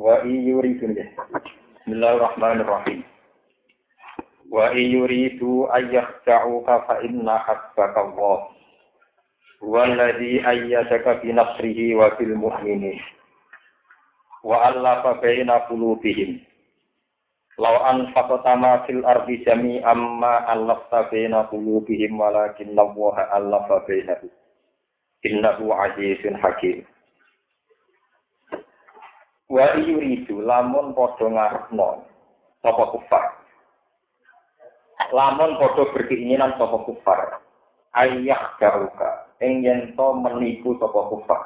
Wa iyuridu Bismillahirrahmanirrahim. Wa iyuridu ayyakhja'uka fa inna hasbaka Allah. Huwa alladhi bi nasrihi wa bil mu'minin. Wa allafa baina qulubihim. Law anfaqta ma fil ardi jami'an ma allafta baina qulubihim walakin Allah allafa bainahum. Innahu azizun hakim. Wa yuridu lamun padha ngarepno sapa kufar. Lamun padha berkeinginan sapa kufar. Ayah garuka ing to menipu sapa kufar.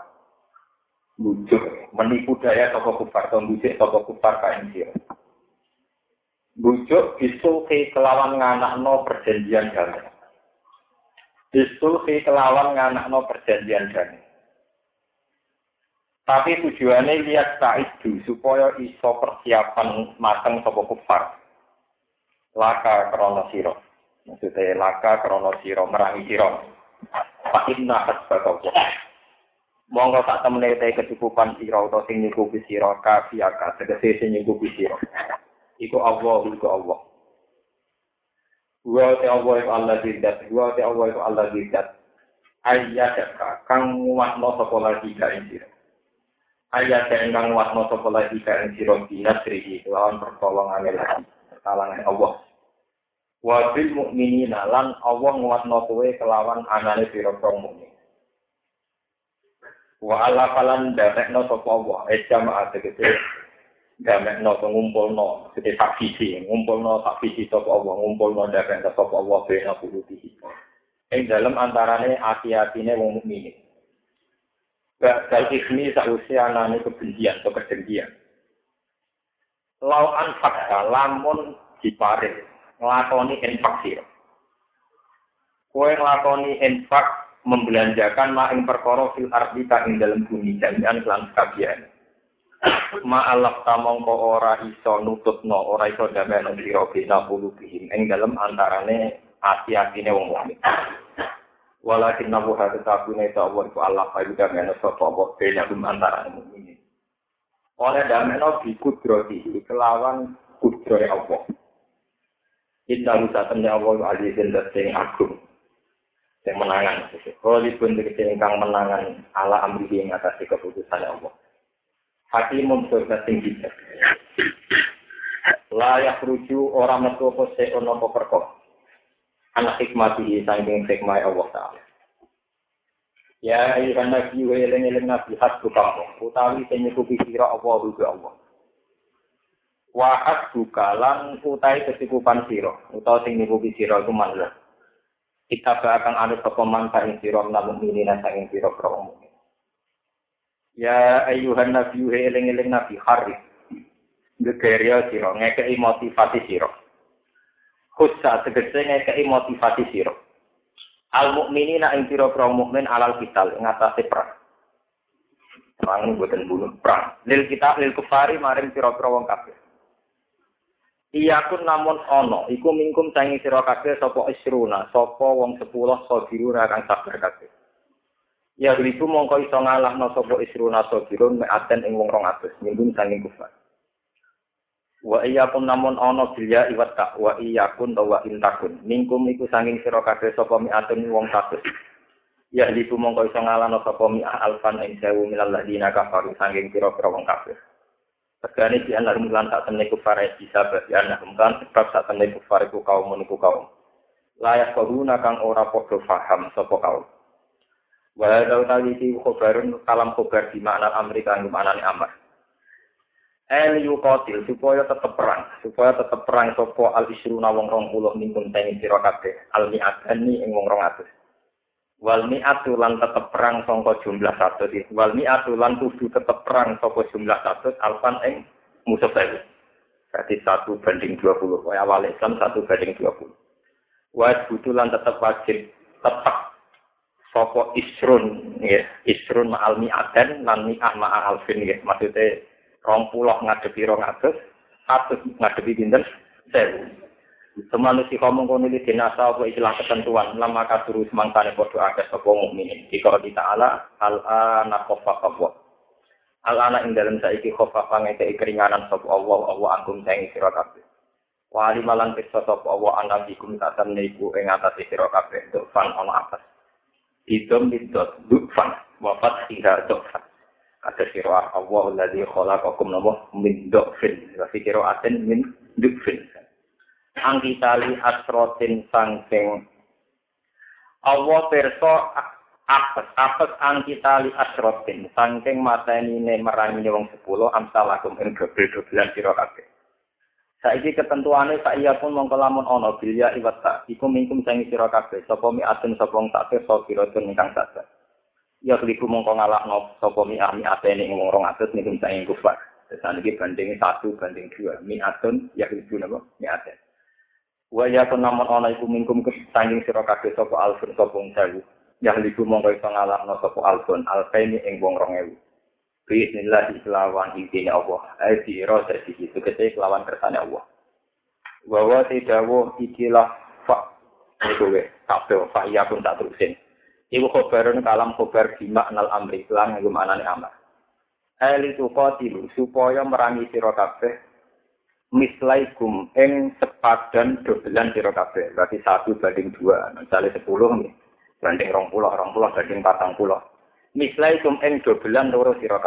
Bujuk menipu daya sapa kufar to bujuk sapa kufar ka ing. Bujuk bisulhi kelawan nganakno perjanjian damai. Bisulhi kelawan nganakno perjanjian damai. Tapi tujuannya lihat itu supaya iso persiapan mateng sapa kufar. Laka krono siro. Maksudnya laka krono siro merangi siro. Pakinna hasbaka Monggo tak temene te kecukupan siro atau sing nyukupi siro kafiaka tegese sing nyukupi siro. Iku Allah iku Allah. Wa te Allah iku Allah te Allah iku Allah zidat. Ayyadaka kang muatno sapa lagi ka siro ayat ingkang wasno sapa lagi ka ing sira dinasrihi lawan pertolongan lagi kalangan Allah. Wa bil mukminina lan Allah nguatno kowe kelawan anane pira-pira mukmin. Wa ala falan damekno sapa Allah e jamaah tegese damekno ngumpulno gede saksi ngumpulno saksi sapa Allah ngumpulno damekno sapa Allah bena puluhi ing dalam antarane ati-atine wong mukmin Bakal ismi sausia anane kebencian atau kedengkian. Lau anfakta lamun diparit ngelakoni infak siro. Kue ngelakoni infak membelanjakan ma ing perkara fil ardi ing dalam bumi jami'an kelan sekabian. Ma alaf tamongko ora iso nututno, ora iso damai sira bina bulu bihim ing dalam antarane ati-atine wong mukmin. Walakin nabu hati tabu itu Allah itu Allah kayu damai sopo Allah beda antara ini. Oleh damai bi kudroti kelawan kudroy Allah. Inna rusa tanya Allah azizin dan sing agung. Yang menangan. Kalau dipun ingkang menangan ala amri yang atas keputusan Allah. Hati surga tinggi. Layak rujuk orang metu se'on apa perkara anak hikmati saking hikmah Allah Ta'ala. Ya ayuhan nabi wa eling-eling nabi hasbu kamu. Utawi sing nyukupi sira Allah rujuk Allah. Wa hasbu kalan utai kecukupan sira. Utawa sing nyukupi sira iku manlah. Kita akan anu sapa man ing sira namun ini saking sira pro Ya ayuhan nabi wa eling-eling nabi harif. Gegeria sira ngekei motivasi sira. Khusa tegese ngekei motivasi sira al mukminina ing pira-pira mukmin alal kital ing atase perang perang boten bunuh perang lil kita lil kufari maring pira-pira wong kafir Iya kun namun ono, iku mingkum sangi sira kabeh sapa isruna, sapa wong 10 sabiruna kang sabar kabeh. Ya itu mongko iso ngalahno sapa isruna sabirun meaten ing wong 200, mingkum sangi kufar. Wa iyyakum namun ana bilya iwat tak wa iyyakum wa intakun. Mingkum iku sanging sira kabeh sapa mi'atun wong satu. Ya liku mongko iso ngalano sapa mi'ah alfan ing sewu minal ladina kafaru sanging pira-pira wong kafir. Tegane di anar mulan tak temne kufar bisa berarti anak mulan sebab tak temne kufar iku kaum niku kaum. Layak koruna kang ora padha paham sapa kaum. Walau tadi iki khobarun kalam khobar di makna Amerika yang maknane amar. El yukotil supaya tetep perang, supaya tetep perang sopo al isruna wong rong puluh mingkun tengi sira kabeh, al mi'adani ing wong rong atus. Wal mi'atu lan tetep perang sangka jumlah satu. Wal mi'atu lan kudu tetep perang sangka jumlah satu alfan ing musuh saya. Berarti satu banding dua puluh. Awal Islam satu banding dua puluh. Wajib lan tetep wajib tetap sopo isrun ya isrun ma'al mi'aten lan mi'ah ma'al alfin ya maksudnya rong puloh ngadepi rong atus atus ngadepi dinten sewu Semanusi kamu kono di dinasa apa istilah ketentuan lama kasuru semangkane podo akeh sapa mukminin. Dikala kita ala al ana khofa qabwa. Al ana ing dalem saiki khofa pangeke keringanan sapa Allah Allah agung saing sira kabeh. Wa alimalan pirsa sapa Allah ana bikum tatan niku ing atas sira kabeh untuk fan ana atas. Idom bidot dukfan wafat hingga dokfan. Kata sira Allah alladzi khalaqakum nabo min dokfin. Fi aten min dukfin. angkitali asrotin sangking. Allah perso apes apes angkitali asrotin sangking mateni ne wong sepuluh amsalakum ing dobel dobelan kabeh. Saiki ketentuane sak iya pun mongko lamun ana bilya iwat tak iku mingkum sangi sira kabeh. Sapa mi aten sapa wong tak pira ingkang sadar ya kliku mongko ngalahno sapa mi ami atene ing wong 200 mingkum sangi kufar Saat ini bandingnya satu banding dua. Mi atun, ya itu nama, mi atun. Wa ya namun ana iku mingkum kesanging sira kabeh sapa alfun sapa wong sewu. Yang liku mongko iso ngalahno sapa alfun alfaini ing wong 2000. Bismillah islawan intine Allah. Ai sira dadi itu kete kelawan kersane Allah. Wa wa tidawu ikilah fa iku we kabeh fa iya pun tak terusin. Iku khobarun kalam khobar bima nal amri lan nggo manane amar. Eli tuqatilu supaya merangi sira mislaikum ing sepadan dobelan sira. Berarti satu banding dua. Misalnya sepuluh nih. Banding rong pulau, rong pulau banding patang pulau. Mislaikum ing dobelan loro sira.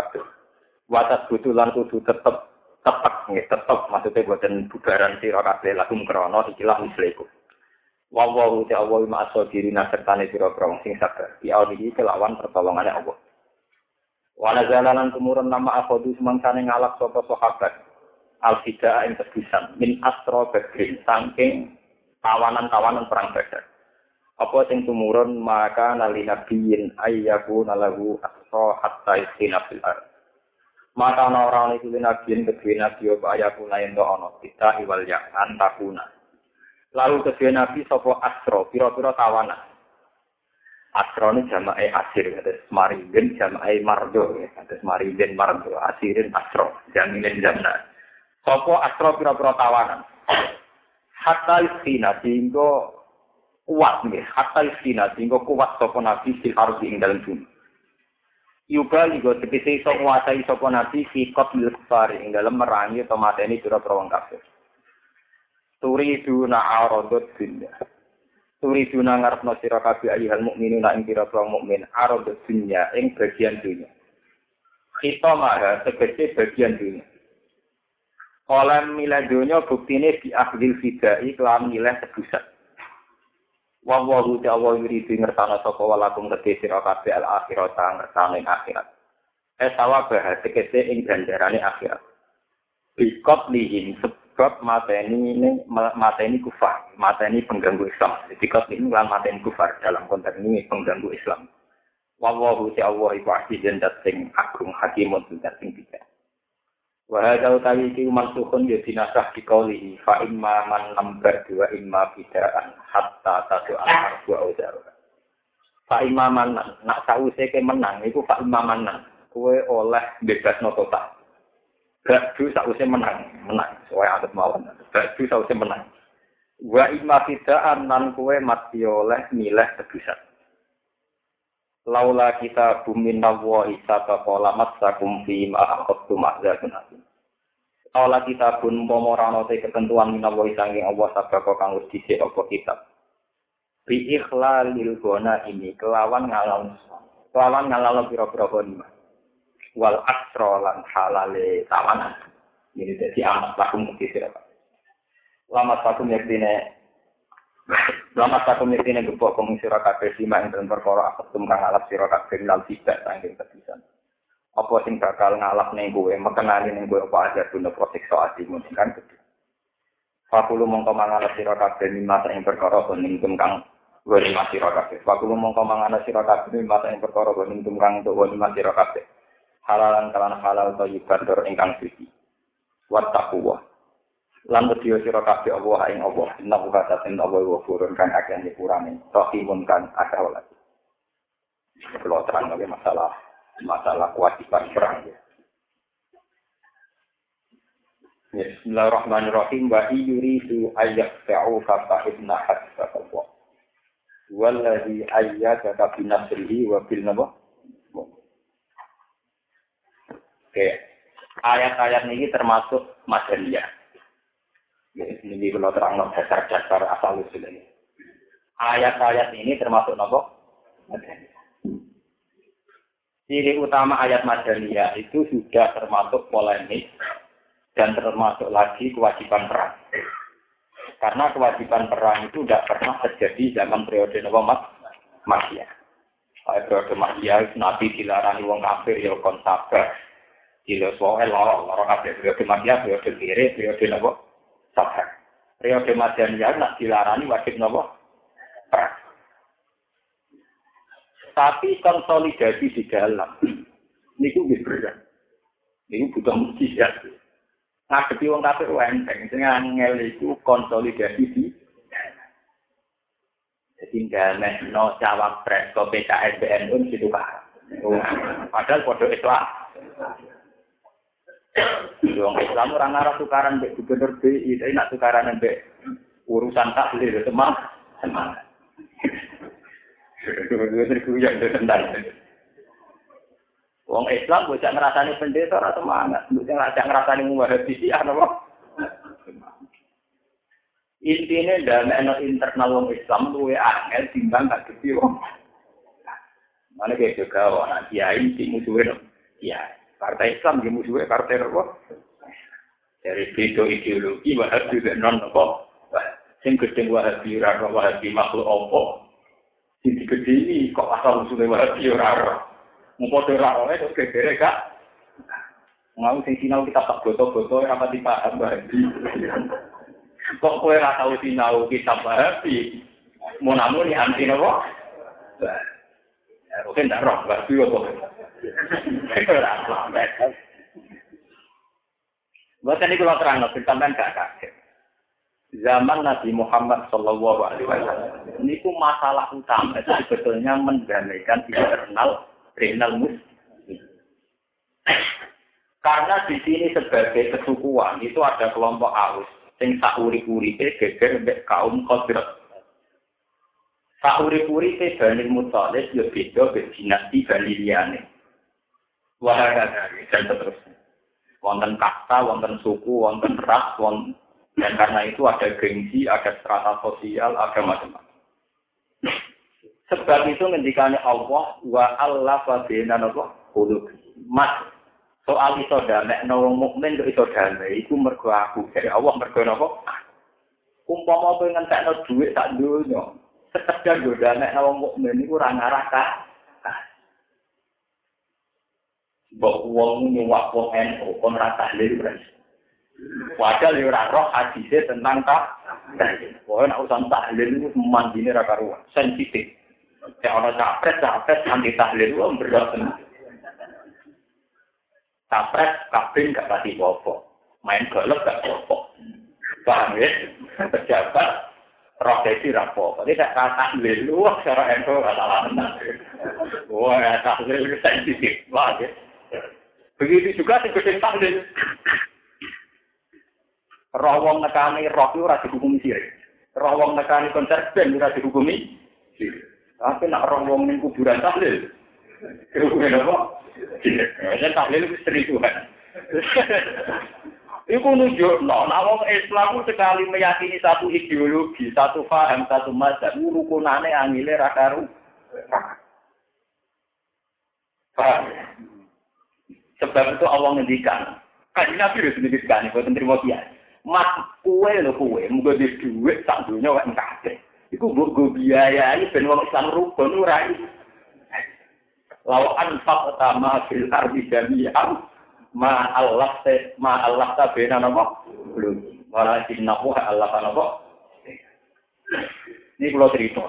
Watas butulan kudu tetep tetep nih, tetep maksudnya buatan bubaran sira kabeh lakum krono ikilah mislaikum. Wawahu ta'awawi ma'asodiri nasertane sira krong sing sabar. Ya ini kelawan pertolongannya Allah. Wana jalanan kemurun nama akhodu semangsane ngalak sopa sahabat al-fida yang tebusan min astro badrin saking tawanan-tawanan perang badar. Apa sing tumurun maka nali nabiyin ayyaku nalahu astro hatta istina fil ar. Maka ana ora ana iku nabiyin kedue nabi apa ayaku lain kita iwal ya antakuna. Lalu kedue nabi sapa astro pira-pira tawanan. Astro ini jamae asir, ada maridin jamae mardo, ada maridin mardo, asirin astro, jaminin jamna. Sopo astro pira-pira tawanan. Hatta istina sehingga kuat nih. Hatta istina sehingga kuat sopo nabi ardi ing dalam bumi. Yuga juga tegese iso nguasai sopo nabi fi qatlil kufar ing dalam merangi mateni pira-pira wong kafir. Turidu na'aradut dunya. Turidu ngarepno sira kabeh ayyuhal mukminun ing pira-pira mukmin aradut dunya ing bagian dunya. Kita maha tegese bagian dunya. Oleh milih dunia buktine di akhir fidai kelam milih tebusan. Wawahu jawa yuridu ngertana sapa walakum kedhe sira al akhirat ngertana ing akhirat. Esawa bahas tegese ing ganjarane akhirat. Bikot lihim mateni ini mateni kufar, mateni pengganggu Islam. Bikot lihim lan mateni kufar dalam konteks ini pengganggu Islam. Wawahu jawa iku azizun sing agung hakimun dan sing bijak. Wa hadza utawi iki mansukhun ya dinasah di qawli fa imma man lambar dua imma bidaan hatta tadu al wa udar. Fa imma man nak sause ke menang iku fa imma man kowe oleh bebas no total. Gadu sause menang, menang. Soale adat mawon. Gadu sause menang. Wa imma bidaan nan kowe mati oleh milih tebusan. laula kita bumin nawa isata kola matsakum fi ma akhadtu ma'zatun asim. Laula kita pun pomorano te ketentuan minawa sanging Allah sabako kang wis dhisik kitab. Bi ikhlalil gona ini kelawan ngalal kelawan ngalal pira-pira. Wal asra lan halale tawanan. Ini jadi amat lakum mukti sira. Lama satu yaktine Lama satu mitine gebok kong sira kabeh lima ing dalam perkara aketum kang alap sira kabeh lan tidak saking kebisan. Apa sing bakal ngalap ning kowe, mekenani ning kowe apa aja guna prosiksa atimu kan gede. Fakulu mongko mangalap sira kabeh lima ing perkara ning kang Wani masih kabeh. Waktu lu mongko mangana sira kabeh masa yang perkara wani tumrang untuk wani masih kabeh. Halalan kalan halal thayyiban dor ingkang suci. Wattaqwa. Lan wedya sira kabeh Allah ing Allah. Inna buka tatin Allah wa furun kan akeh nyepurane. Rahimun kan akeh welas. Kalau terang lagi masalah masalah kewajiban perang ya. Bismillahirrahmanirrahim wa yuridu ayyaqta'u fa inna hasbaka Walladhi ayyadaka binasrihi wa bil nabo. Oke. Ayat-ayat ini termasuk madaniyah. Ya, ini kalau terang dasar-dasar asal usul ini. Ayat-ayat ini termasuk nabo? Madaniyah. Ciri utama ayat madaniyah itu sudah termasuk polemik dan termasuk lagi kewajiban perang. Karena kewajiban perang itu tidak pernah terjadi zaman periode Nabi Makia. Pada periode Makia, Nabi dilarang wong kafir ya kon. Gila soal loro, loro kafir periode Makia, periode kiri, periode Nabi sabar. Periode Madaniyah nak dilarani wajib Nabi perang. Tapi konsolidasi di dalam, ini itu berbeda. Ini butuh mujizat. Ngadepi wong kafir enteng sing angel iku konsolidasi di jadi nggak no cawak pres ke PKS BNU situ kan padahal kode Islam Wong Islam orang arah tukaran mbek gubernur BI, tapi nak tukaran mbek urusan semang semangat. Dua-dua yang tentang. Wong Islam bocah ngrasani pendeta ora semangat, bocah ngajak ngrasani muwahabi sih ana? Intine ndamekno internal wong Islam luwe angel timbang gak gede wong. Mana kayak juga orang kiai si musuhnya ya partai Islam di musuhnya partai apa? Dari beda ideologi wahabi dan non apa? Sing gede wahabi ora wahabi makhluk apa? Sing gede ini kok asal musuhnya wahabi Mumpung ora oleh terus gegere gak. Mau sing sinau kita tak foto-foto ora pati paham bahabi. Kok kowe ora tau sinau kitab bahabi? Mau namun anti nopo? Oke, ndak roh, bahabi apa? Bukan ini kalau terang, sampean gak kaget. Zaman Nabi Muhammad Shallallahu Alaihi Wasallam ini masalah utama itu sebetulnya mendamaikan internal Renal muslim. Karena di sini sebagai kesukuan itu ada kelompok aus sing sauri-uripe geger mbek kaum Khazraj. Sauri-uripe Bani Muthalib yo ya beda be dinasti Bani. Dan seterusnya. Wonten kasta, wonten suku, wonten ras, wonten dan karena itu ada gengsi, ada strata sosial, ada macam-macam. Sebab itu ngendikanya Allah wa Allah wa bina nopo qulub. Mas soal iso damai no mukmin kok iso damai iku mergo aku dari Allah mergo nopo. Umpama kowe ngentekno dhuwit sak donya, sekedar yo damai no mukmin iku ora ngarah ka. Mbok wong nyuwak wong NU kon ra tahlil Padahal yo ora roh hadise tentang tak. Pokoknya urusan tahlil itu mandine ra karuan, sensitif. Ya orang capres, capres anti tahlil itu berat. Capres, kabin gak pasti bobo. Main golok gak bobo. Paham ya? Pejabat, profesi rapopo. Jadi tak kata tahlil, wah cara ento gak salah menang. Wah, tahlil sensitif. Wah, ya. Begitu juga si kucing tahlil. Rawong nekani roh itu rasa dihukumi sirik. Rawong nekani konser band rasa dihukumi sirik. Tapi nak orang wong ning kuburan tahlil. Kuburan apa? Ya tahlil itu seribuan. Iku nunjuk, no, wong Islam sekali meyakini satu ideologi, satu paham, satu mazhab, rukunane angile rakaru. Paham? Sebab itu Allah ngendikan. Kan Nabi itu ngendikan, buat terima dia. Mas kue lo kue, muga di duit sak dunia wak kabeh. Iku mbok go biayai ben wong Islam rukun ora Law anfaq utama fil ardi jami'an ma Allah te ma Allah ta bena napa belum walakin nahu Allah napa ini kalau cerita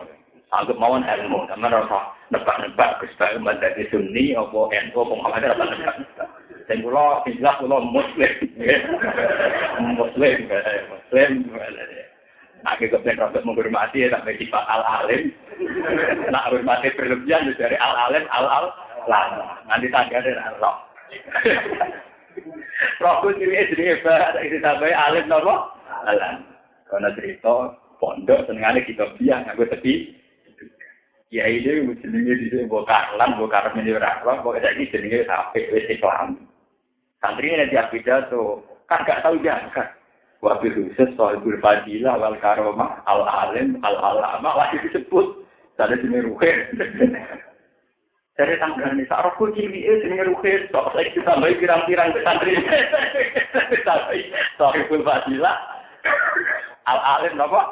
Anggap mawon ilmu, sama rasa nebak-nebak, Gus Bayu menjadi sunni, apa NU, apa Muhammad, apa nebak. Dan kula, jelas kula muslim. muslim, muslim. Aku kepen rasa menghormati ya, sampai sifat al-alim. Nak hormati berlebihan dari al-alim, al-al. Nanti tangga dan al-roh. Rohku sini jadi hebat, ditambahi alim nopo? Alam. Karena cerita pondok senengane kita biang aku tepi Ya ini jenenge di sini bawa karlan, bawa karlan ini berakhlak, bawa jadi jenenge sampai wes Islam. Santri ini nanti pidato, kan gak tahu jangka. Wabil khusus soal fadilah wal karomah al alim al alama lagi disebut. Ada jenis ruhe. Dari tanggal ini, sarap ku cili eh jenis ruhe. Sok saya ditambahi pirang-pirang ke santri. Soal fadilah al alim apa?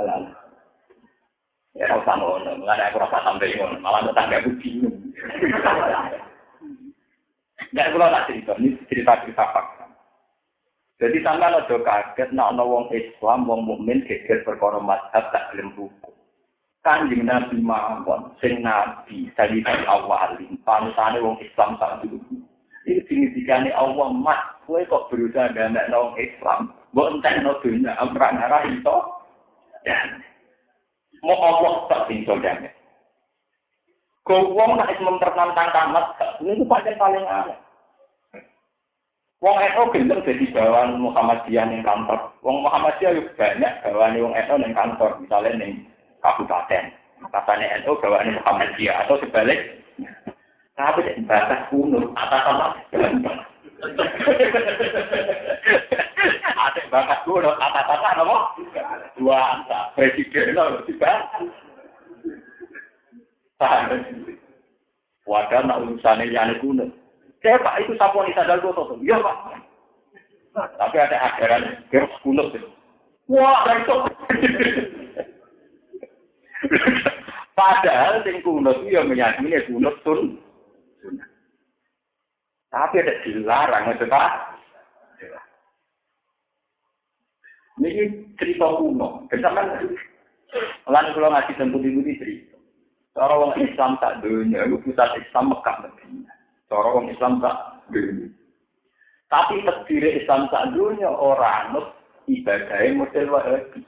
Al alim. Ya, ora usah ngono, mulane aku rasa sampai ngono, malah tetangga aku bingung. Nggak kula tak cerita, ini cerita-cerita fakta. Jadi sampean aja kaget nek ana wong Islam, wong mukmin geger perkara mazhab tak gelem buku. Kanjeng Nabi mawon, sing nabi sayyidul awalin, panutane wong Islam sak dulu. Ini signifikannya Allah mat, kowe kok berusaha gamek wong Islam, mbok entekno dunya, ora ngarah itu. Mau Allah tak tinggal damai. Kau wong nak mempertentangkan tamat, ini paling paling aneh. Wong NU gendeng jadi bawahan Muhammadiyah yang kantor. Wong Muhammadiyah juga banyak bawahan Wong NU yang kantor, misalnya ning kabupaten. Katanya NU bawahan Muhammadiyah atau sebalik. Tapi di batas kuno, atas sama bakat kuno, atas apa apa? Dua angka, presiden loh, tiba. Wadah nak urusannya yang kuno. Saya pak itu saponi sadar gue tuh, iya pak. Tapi ada ajaran kira kuno tuh. Wah, itu. Padahal sing kuno itu yang meyakini kuno tun. Tapi ada dilarang itu pak. Ini cerita kuno. Bersama Lan kalau ngasih tempat di cerita. Orang Islam tak dunia, itu pusat Islam Mekah Medina. Cara orang Islam tak dunia. Tapi terdiri Islam tak dunia orang anut ibadahnya model wahabi.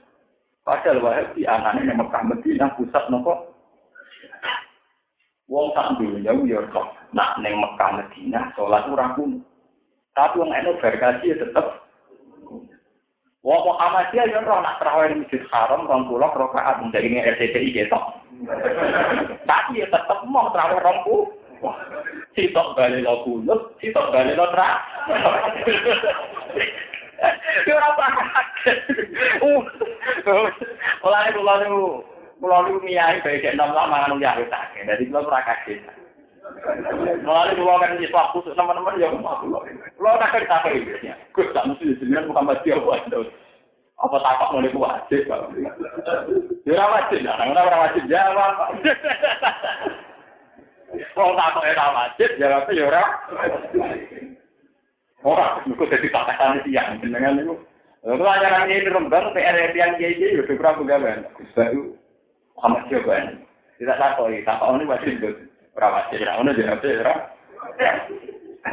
Padahal wahabi anaknya yang Mekah Medina pusat nopo. Wong tak dunia ya kok nak neng Mekah Medina sholat ora kuno. Tapi wong eno berkasi ya tetep Wong Muhammadiyah ya roh nak terawih di Masjid Haram rong puluh rakaat dari ini RCTI gitu. Tapi ya tetep mau terawih rong puluh. Sitok balik lo kunut, sitok balik lo tra. Ya ora. Uh. Mulane kula niku kula niku miyai bae cek nom lama anu ya tak. Dadi kula ora kaget. Mulane kula kan wis waktu teman-teman ya kula tak kerja apa iki. Gus tak mesti jenengan Muhammad dia wae. Apa takok ngene ku wajib, Pak. Ya ora wajib, nang ora wajib jawab. Wong takok ora wajib, jawab ya ora. Ora, iku dadi takasan siang jenengan niku. Lalu ajaran ini rembang PR yang kiai itu berapa gawe? Baru Muhammad Jokowi. Tidak takut, takut ini wajib itu. Berapa wajib? Nah, ini jawab ya,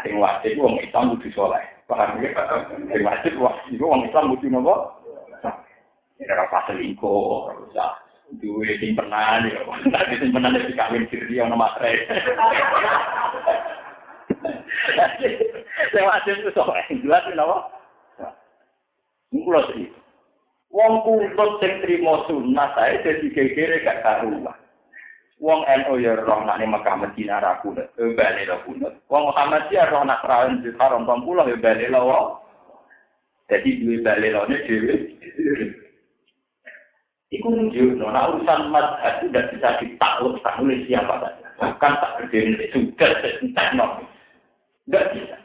Sing wajib wong Islam kudu saleh. Paham ya? Sing wajib wajib wong Islam kudu nopo? Ya ora pas selingkuh, ora duwe simpenan ya. Nanti simpenan iki kawin siri ono matre. Sing wajib itu saleh. Jelas nopo? Kulo sih. Wong kumpul sing trimo sunah sae dadi gegere gak karuan. Wong NU ya roh nak ning Mekah Madinah ra kunut, e bali lo kunut. Wong Muhammad ya roh nak rawon di Haram 20 ya bali lo. Jadi duwe bali lo ne dhewe. Iku nunjuk, no, nah urusan mazhab itu tidak bisa ditaklukkan oleh siapa saja. Bahkan tak berdiri juga, tidak, no. Tidak bisa.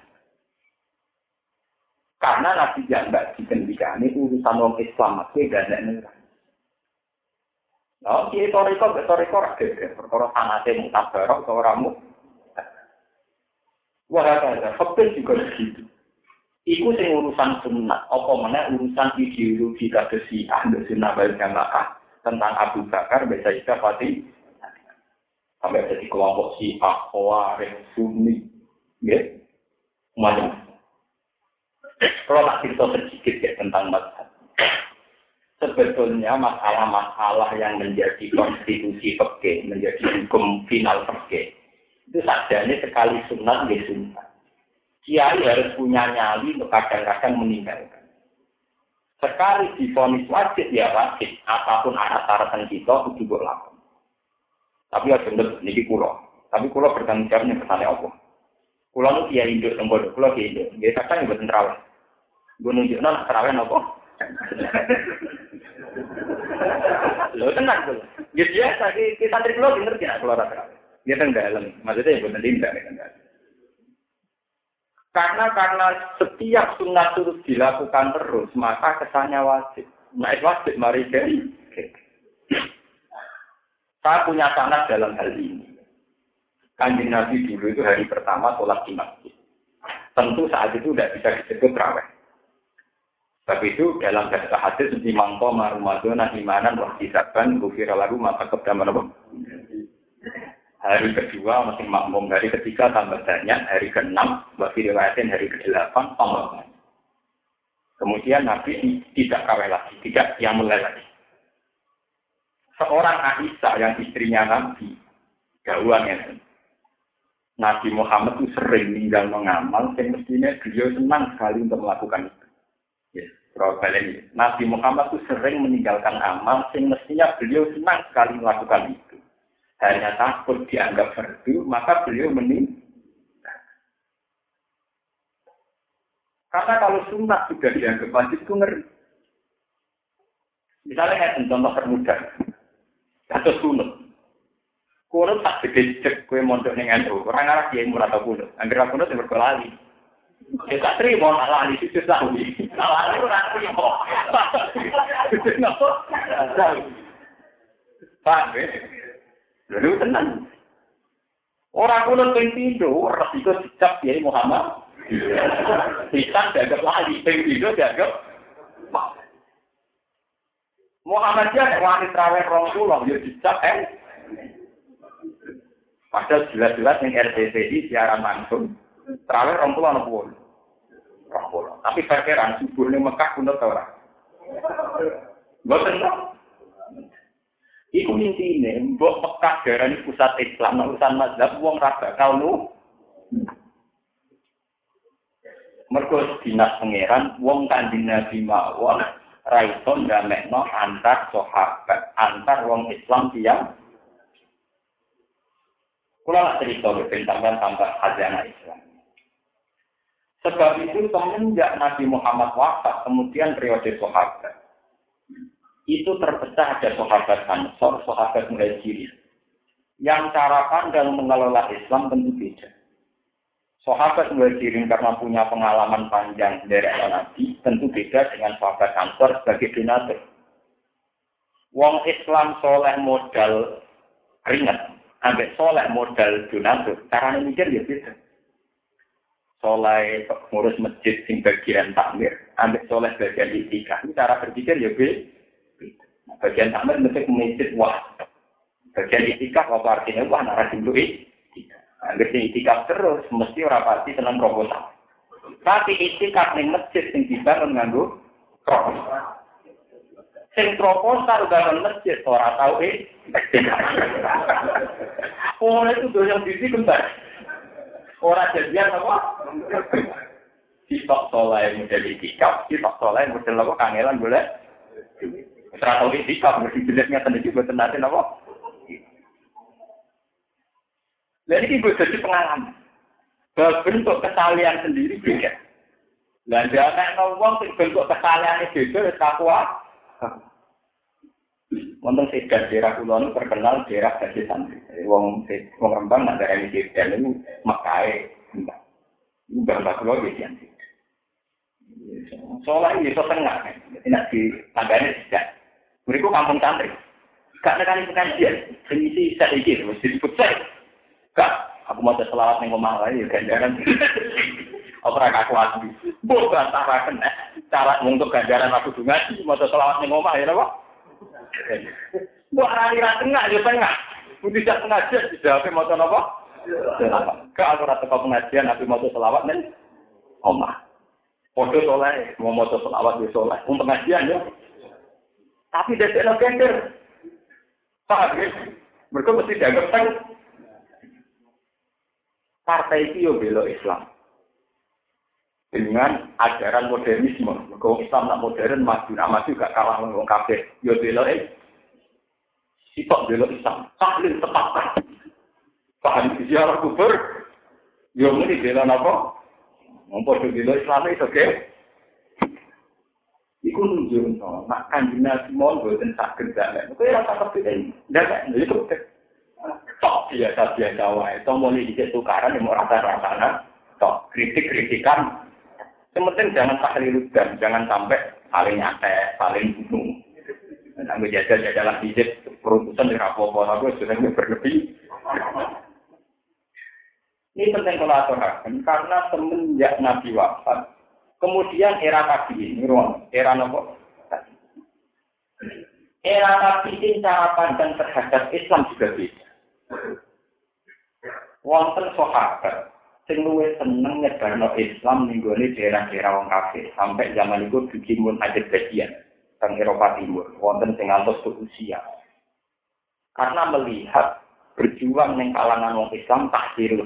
Karena Nabi yang tidak dikendikani urusan orang Islam, itu tidak ada neraka. Nah, kiai toriko, toriko rakyat, perkara sanate mutabarok, seorangmu. Wah, ada, fakir juga begitu. Iku sing urusan sunat, apa mana urusan ideologi kata si ahli sunnah wal jamaah. tentang Abu Bakar, bisa kita pasti sampai jadi kelompok si Khawarij, Sunni, ya, macam. Kalau tak cerita sedikit ya tentang mazhab. Sebetulnya masalah-masalah yang menjadi konstitusi peke, menjadi hukum final peke, itu sajanya sekali sunat di sunat. Kiai harus punya nyali untuk kadang-kadang meninggalkan. Sekali difonis wajib ya wajib, apa pun syarat kita itu juga lakukan. Tapi ya bener, ini pulau. Tapi pulau bertanggung jawabnya kesannya Allah. Pulau itu kiai induk, tempat pulau kiai induk. Dia kadang buat terawih. Gue nunjuk nol terawih apa? Lo tenang tuh. Ya biasa, kita santri pulau bener tidak keluar terawih. Dia tenggelam. Maksudnya ya bener kan karena karena setiap sunnah terus dilakukan terus, maka kesannya wajib. Nah, wajib mari jadi. Saya punya sanat dalam hal ini. Kanjeng Nabi dulu itu hari pertama sholat di masjid. Tentu saat itu tidak bisa disebut raweh. Tapi itu dalam bahasa hadis di mangko marumadona imanan wah disaban gufira lagu maka kedaman hari kedua masih makmum, hari ketiga tambah banyak, hari keenam, bagi riwayatin hari ke-8 tambah banyak. Kemudian Nabi tidak kawin lagi, tidak yang mulai lagi. Seorang Aisyah yang istrinya Nabi, jauhan ya. Nabi Muhammad itu sering meninggal mengamal, yang mestinya beliau senang sekali untuk melakukan itu. Yes, Nabi Muhammad itu sering meninggalkan amal, yang mestinya beliau senang sekali melakukan itu hanya takut dianggap fardu, maka beliau meninggal. Karena kalau sunnah sudah dianggap wajib itu ngeri. Misalnya kayak contoh termudah, atau sunut. Kunut tak gede cek kue mondok dengan. Orang arah dia murah atau kunut. Angger kunut yang berkelali. Ya tak terima nak lali itu tahu. Lali orang terima. Pak, Lalu tenang. Orang kuno ping pindho, resiko dicap ya Muhammad. Bisa dianggap lagi, ping pindho dianggap Muhammad dia nek wani traweh rong pulau, yo dicap eh. Padahal jelas-jelas yang RTTI siaran langsung, traweh rong pulau nopo rong pulau. Tapi fakiran subuh nih Mekah kuno tau ora. Boten Iku intine mbok Mekah darani pusat Islam urusan mazhab wong ra bakal nu. Mergo dinas pangeran wong kanjeng Nabi mawon ra iso ndamekno antar sahabat, antar wong Islam tiyang Kula cerita tentang tambah hajana Islam. Sebab itu semenjak Nabi Muhammad wafat, kemudian periode sahabat, itu terpecah ada sahabat Ansor, sahabat Muhajirin. Yang cara pandang mengelola Islam tentu beda. Sahabat Muhajirin karena punya pengalaman panjang dari Nabi, tentu beda dengan sahabat Ansor sebagai donatur. Wong Islam soleh modal ringan, ambek soleh modal donatur. Cara mikir ya beda. Soleh ngurus masjid sing bagian takmir, ambek soleh bagian itikaf. Cara berpikir ya beda. Bagian tamat mesti mengisip wah. Bagian itikaf apa artinya wah narasi dulu itikaf. Agar itikaf terus mesti orang pasti senang proposal. Tapi itikaf ning masjid sing dibangun nganggo proposal. Sing proposal bangun masjid ora tau eh. Oh itu yang bisi kembar. Orang jadian apa? Sitok soleh model itikaf, sitok soleh model apa kangelan boleh. Ora tau itikaf mesti jelas ngeten iki boten nate napa. Lha iki gue jadi pengalaman. Bentuk kesalian sendiri beda. Lah jangan ngomong bentuk kesalian beda wis takwa. Wonten sedan daerah kulon terkenal daerah dadi santri. Wong wong Rembang nak daerah iki sedan niku mekae. Mbah mbah kulo iki santri. Soalnya ini so tengah, tidak di tangganya tidak. Mereka kampung santri. Gak nekani pengajian. Sengisi saya iki mesti disebut saya. Gak, aku mau selawat omah wae ya ganjaran. Aku aku. Mbok bantaraken eh cara untuk ganjaran aku ngaji mau selawat ning omah ya? Mbok arani ra tengah ya tengah. Mun tidak sengaja tidak ape maca napa? Ke aku ra tepa pengajian tapi maca selawat nih. Omah. Foto soleh, mau maca selawat di soleh. Mun pengajian ya. Tapi dia tidak kender. Paham ya? Mereka mesti dianggap kan. Partai itu belok Islam. Dengan ajaran modernisme. Mereka Islam nak modern maju, nak maju gak kalah dengan. Yo belo eh. Sitok belo Islam. Tahlil tepat. Paham ziarah kubur. Yo muni belo napa? Ngopo belo Islam itu oke? Iku nunjukno, nak kanjeng Nabi mau boten saged dalek. Kowe ora tak kepikir. Dalek itu tok biasa biasa wae. Tomo iki dicek tukaran yang ora rasa tok kritik-kritikan. Yang penting jangan tahliludan, jangan sampai saling nyatek, saling bunuh. Nah, jajal-jajalan hijab, perutusan di rapopo, aku sudah berlebih. Ini penting kalau karena semenjak Nabi wafat, kemudian era tabiin, era nopo. Era tabiin cara pandang terhadap Islam juga beda. Wonten sahabat sing luwih seneng nyebarno Islam ning daerah-daerah wong kafir. Sampai zaman itu dikimun aja bagian teng Eropa Timur wonten sing ngantos usia. Karena melihat berjuang ning kalangan wong Islam tak hati.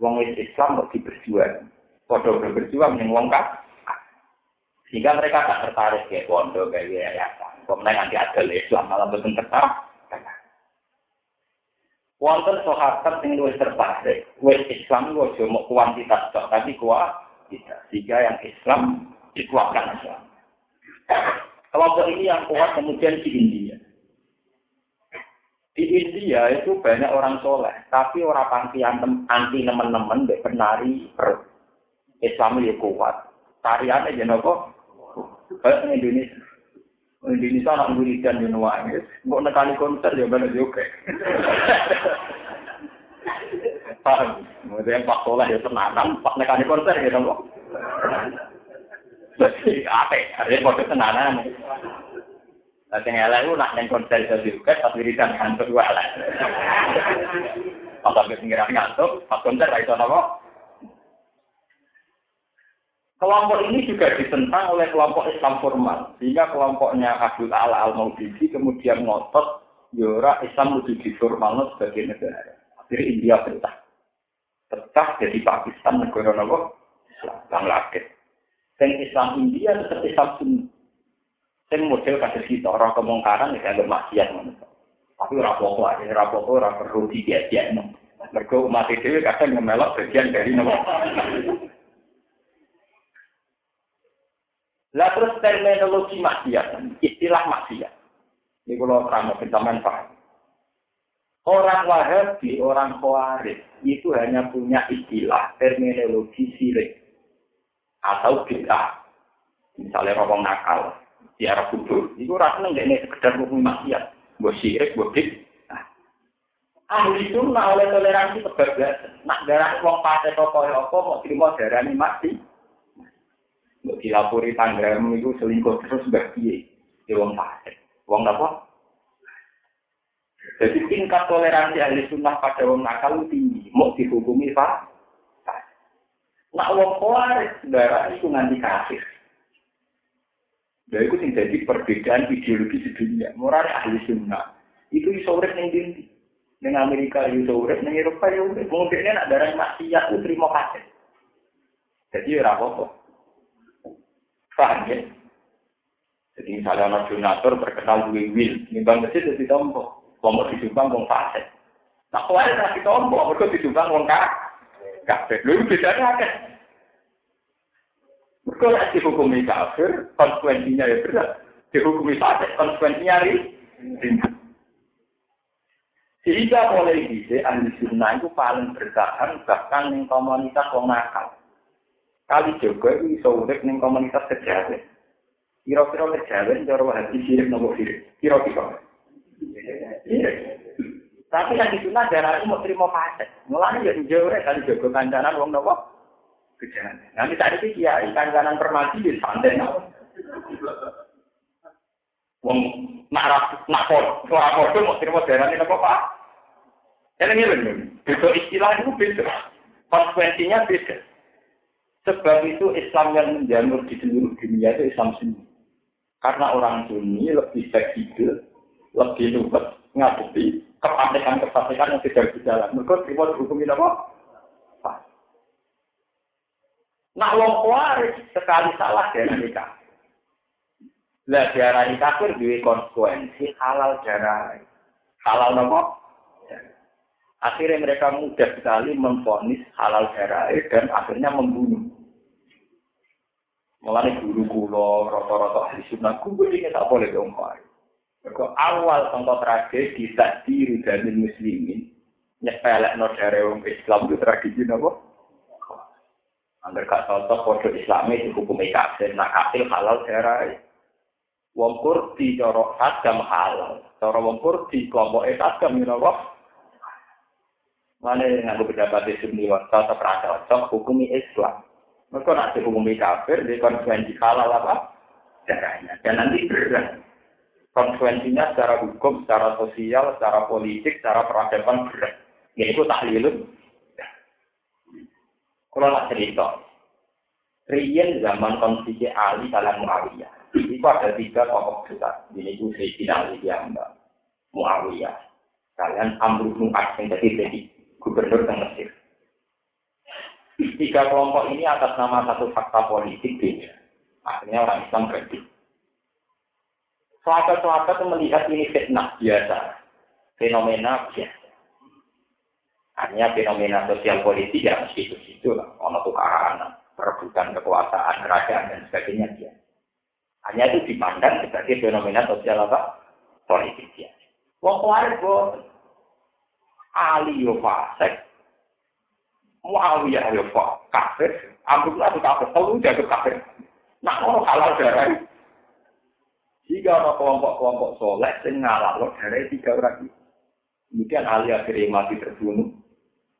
Wong Islam kok diberjuang padha berjuang ning wong kafir. Sehingga mereka tak tertarik kayak pondok kayak yayasan. Kok menang anti adil Islam malah betul tertarik wonten sahabat sing luwih tertarik wis Islam kok cuma kuantitas tok tapi kualitas sehingga yang Islam dikuatkan Islam kelompok ini yang kuat kemudian di India. Di India itu banyak orang soleh tapi orang anti anti nemen-nemen dek penari per Islam itu kuat. Tariannya jadi apa kayak Indonesia Indonesia anak wiridan di nuwangis. Mau nekani konser ya bener juga. Paham? Kemudian Pak Soleh ya tenanan, Pak nekani konser ya. Jadi apa? Ada kode tenanan. Nah, sing elek nak nang konser iso juga tapi wiridan ngantuk wae elek. Pas sampe pinggiran ngantuk, pas konser ra iso nopo. Kelompok ini juga ditentang oleh kelompok Islam formal, sehingga kelompoknya Abdul Ala al Maududi kemudian ngotot Yora ya Islam di formal sebagai negara. Akhirnya India betah, betah jadi Pakistan negara nopo Islam Bangladesh. Dan Islam India tetap Islam Sunni. Sing model kasus kita orang kemungkaran ya agak maksiat Tapi orang pokok aja, orang pokok orang perlu dibiasakan. Mereka umat itu kadang ngemelok bagian dari nopo. Lah terus terminologi maksiat, istilah maksiat. Ini kalau terang pencaman paham. Orang Wahabi, orang Khawarij itu hanya punya istilah terminologi sirik atau bid'ah. Misalnya orang nakal, di arah kubur. Itu rasanya nggak ini sekedar hukum maksiat. Buat sirik, buat bid'ah. Ahli sunnah oleh toleransi kebablasan. Nak darah uang pasai toko apa mau terima darah ini mati. Mbok dilapori tanggamu itu selingkuh terus mbak piye? Ya wong fasik. Wong apa? Jadi tingkat toleransi ahli sunnah pada wong nakal tinggi, mau dihukumi pak. Nak wong kuaris darah itu nganti kafir. Dan itu sing jadi perbedaan ideologi di dunia. Moral ahli sunnah itu iso urip ning dindi. Ning Amerika iso urip, ning Eropa yo urip. Mungkin nak darah maksiat itu terima kasih. Jadi ora apa-apa. Paham ya? Jadi misalnya anak donatur terkenal duwe wil, nimbang masjid jadi tombo. Wong disumbang wong fase. Nah, ada nasi tombo, mereka disumbang wong kak. Kabeh. Lha bedanya akeh. Mereka lek dihukumi kafir, konsekuensinya ya berat. Dihukumi fasik, konsekuensinya ringan. Sehingga mulai bisa ahli sunnah itu paling bertahan bahkan di komunitas wong nakal. Kali juga itu bisa urip ning komunitas kejawen. Kira-kira kejawen cara hati sirik nopo sirik. Kira-kira. Tapi yang di sana darah itu mau terima fasek. Mulanya jadi jauh kali jago kancanan wong nopo kejawen. Nanti tadi sih kiai kancanan permati di santai nopo. Wong nak nak por, ora podo mau terima darane apa Pak? Ya ini lho. Beda istilah itu beda. Konsekuensinya beda. Sebab itu Islam yang menjamur di seluruh dunia itu Islam sunni. Karena orang sunni lebih fleksibel, lebih luwes ngadepi kepanikan-kepanikan yang tidak berjalan. Mereka terima dihukumin apa? Nah, wong kuaris sekali salah dari nikah. Lah diarani kafir duwe konsekuensi halal darah. Halal nopo? Akhirnya mereka mudah sekali memfonis halal darah dan akhirnya membunuh. Mulai guru kulo, rata-rata ahli sunnah, gue ini tak boleh dong Mereka awal contoh tragedi diri dari muslimin, nyepelek no dari Islam itu tragedi apa? Angger gak cocok kode islami dihukum kafir, nak kafir halal darah. Wong Kurdi cara agam halal, cara wong Kurdi kelompok agam you know Mana yang aku pendapat di sini, cocok rasa cocok hukumi Islam. Mereka nak dihukumi kafir, di konsekuensi halal apa? Darahnya. Dan nanti berat. Konsekuensinya secara hukum, secara sosial, secara politik, secara peradaban berat. Ya itu tahlilun kalau nak cerita, Rian zaman konflik Ali kalian Muawiyah. Itu ada tiga tokoh besar. Ini itu Sayyidina Ali yang Muawiyah. Kalian Amr bin yang jadi jadi gubernur di Mesir. Tiga kelompok ini atas nama satu fakta politik beda. Akhirnya orang Islam berhenti. Sahabat-sahabat melihat ini fitnah biasa, fenomena biasa. Hanya fenomena sosial politik ya mesti itu situ lah. Ono tukaran, perebutan kekuasaan, kerajaan dan sebagainya dia. Hanya itu dipandang sebagai fenomena sosial apa? Politik dia. Wong Ali yo Muawiyah yo kafir, Abdullah itu kafir, telu jadi kafir. Nah, ono halal darah. Jika ada kelompok-kelompok soleh yang ngalah darah tiga orang itu. Kemudian Ali akhirnya mati terbunuh.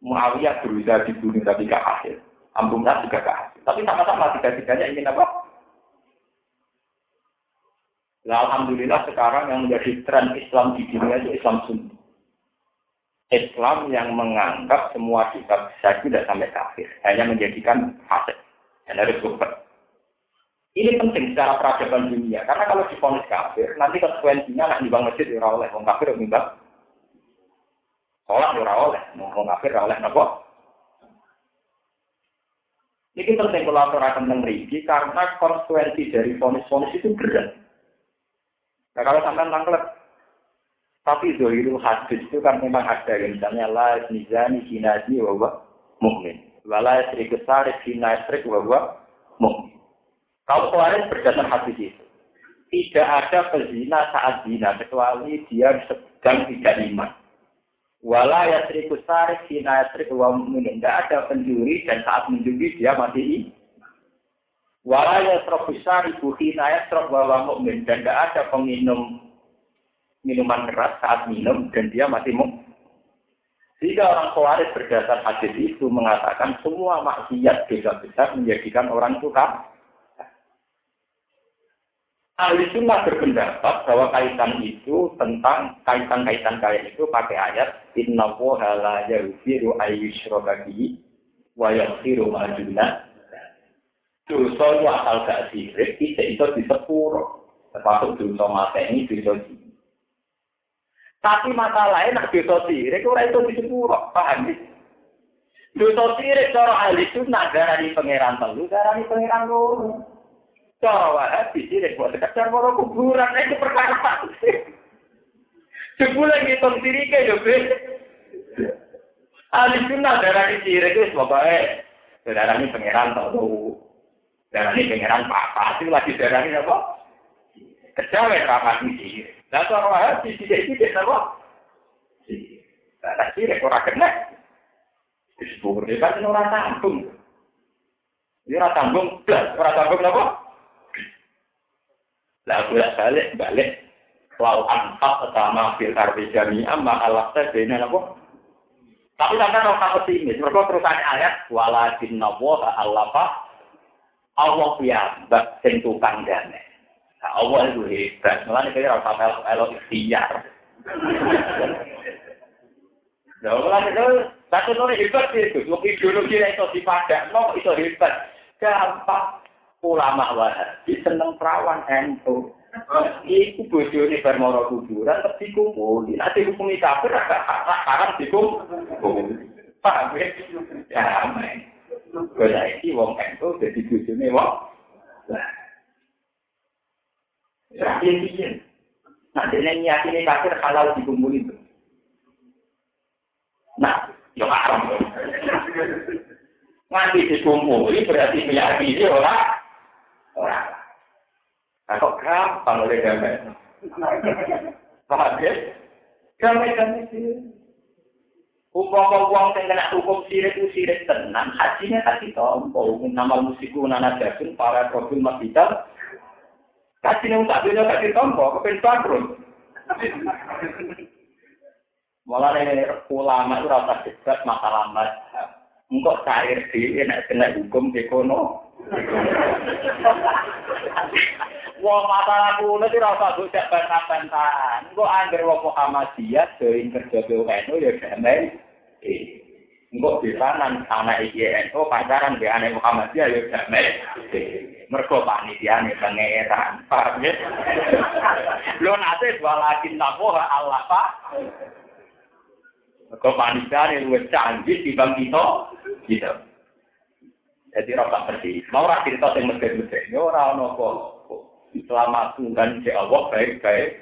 Muawiyah berusaha dibunuh tapi gak hasil. Ambungnya juga gak hasil. Tapi sama-sama tiga-tiganya ingin apa? Nah, Alhamdulillah sekarang yang menjadi tren Islam di dunia itu Islam Sunni. Islam yang menganggap semua kitab saya tidak sampai kafir. Hanya menjadikan fasik. Dan harus super. Ini penting secara peradaban dunia. Karena kalau difonis kafir, nanti konsekuensinya nak nimbang masjid ya oleh. Wong kafir nimbang Sholat ora oleh, mau kafir ora oleh napa? Ini penting kalau aturakan tentang karena konsekuensi dari fonis-fonis itu berat. Nah kalau sampai tangklet, tapi zohiru hadis itu kan memang ada misalnya la nizani sinasi wawa mukmin, wala serikus sarik sinasrik wawa mukmin. Kalau kemarin berdasar hadis itu, tidak ada pezina saat zina kecuali dia sedang tidak iman. Wala ya triku sarik sina yasrik wa mu'min. Tidak ada pencuri dan saat mencuri dia mati. Wala ya srobu sariku hina yasrok wa mu'min. Dan tidak ada peminum minuman keras saat minum dan dia mati mau. Jika orang khawarij berdasar hadis itu mengatakan semua maksiat dosa besar menjadikan orang suka. Ahli sunnah berpendapat bahwa kaitan itu tentang kaitan-kaitan kaya itu pakai ayat Inna woha la yaghfiru ayyushraka bihi wa yaghfiru ma duna. Dosa itu asal gak sirik itu itu di sepuro. Termasuk dosa mata ini dosa sirik tapi masalahnya nak dosa sirik ora itu di sepuro paham ya dosa sirik cara ahli sunnah darani pangeran telu darani pangeran loro Cara wahabi sih, buat sekedar mau kuburan, itu perkara pasti. Sebulan ngitung diri ke yo be. Ahli sunnah darah ini sirik pokoknya darah ini pangeran. Darah ini pangeran papa itu lagi darah ini apa? Kejawen papa ini sirik. Nah, cara wahar di sisi itu dia nama. Tidak ada sih, rekor akhirnya. Disebut, dia kan orang tanggung. Dia orang tanggung, belas, orang tanggung apa? Lah, aku lihat balik, balik. Lalu antar pertama fil arti jami'ah, maka lah saya benar apa? Tapi sampai kalau kamu sini, mereka terus ada ayat, walakin nabwa ta'al lafah, Allah ya, bak sentukan damai. Allah itu hebat. Mulane kaya ora usah melok ikhtiar. Lah mulane itu tapi itu hebat itu. Wong ideologi itu dipadakno itu hebat. Gampang ulama wahabi seneng perawan ento. Iku bojone bar mara kuburan terus dikumpuli. Nanti hukumi kafir agak haram dikumpuli. Paham ya? Ya, amen. Kaya iki wong ento dadi bojone wong. Ya, piye Nah, dene nyatine kafir halal dikumpuli. Nah, yo haram. Nganti dikumpuli berarti meyakini ora ora. Nah, kok gampang oleh damai. Paham ya? Damai damai sih. Umpama uang yang kena hukum sirik itu sirik tenang, hajinya tak ditompo. Nama musikku nana jagung, para profil masjidal. Hajinya tak dunia tak ditompo, kepen bangkrut. Malah ini ulama itu rasa debat masalah mazhab. Engkau cair di enak kena hukum ekonomi. Wong masalah kulo iki ora usah bocah bantah-bantahan. Engko angger wong Muhammadiyah join kerja BUNU ya damai. Engko pisanan anak iki NU pacaran be anak Muhammadiyah ya damai. Mergo panitiane pangeran. Paham ya? Lho nate walakin nabo Allah Pak. Mergo panitiane luwih canggih dibanding kita. Gitu. Jadi rasa bersih. Mau ora cerita sing mesir-mesir. Ya ora ono kok. Selama Tuhan si Allah baik-baik.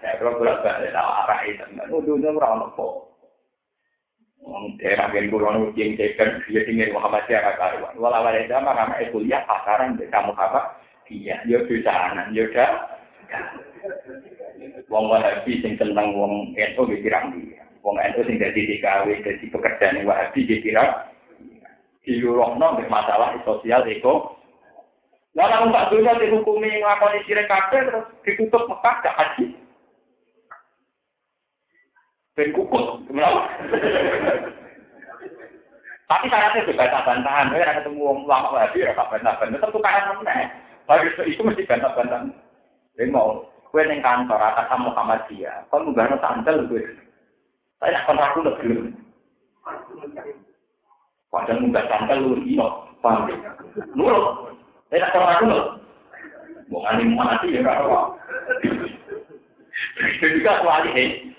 Saya bolak balik arah itu. Udah ora ono kok. Daerah yang kurang yang cekan dia tinggal Muhammadiyah kakaruan. Walau ada zaman karena kuliah pasaran di kamu apa? Iya, yo bisa anak, yo dah. Wong Wahabi sing seneng wong NU dikira dia. Wong NU sing dadi DKW dadi pekerjaan Wahabi dikira diurungno nek masalah sosial eko. Lah lamun tak dunya dihukumi nglakoni sirik kabeh terus ditutup Mekah gak haji. Ben kukut? Tapi syaratnya juga bantah bantahan, ya ada ketemu wong lama lagi ya tak bantah bantahan, tetap tukaran meneh. Bagi itu mesti bantah bantahan. Jadi mau, gue neng kantor atas sama Muhammadiyah, kau nggak sandal gue. Saya akan ragu lebih. Padahal nggak sampai lu ino, paham? Nurut, tidak pernah aku loh. Mau ngani mati ya. Itu kuali hei.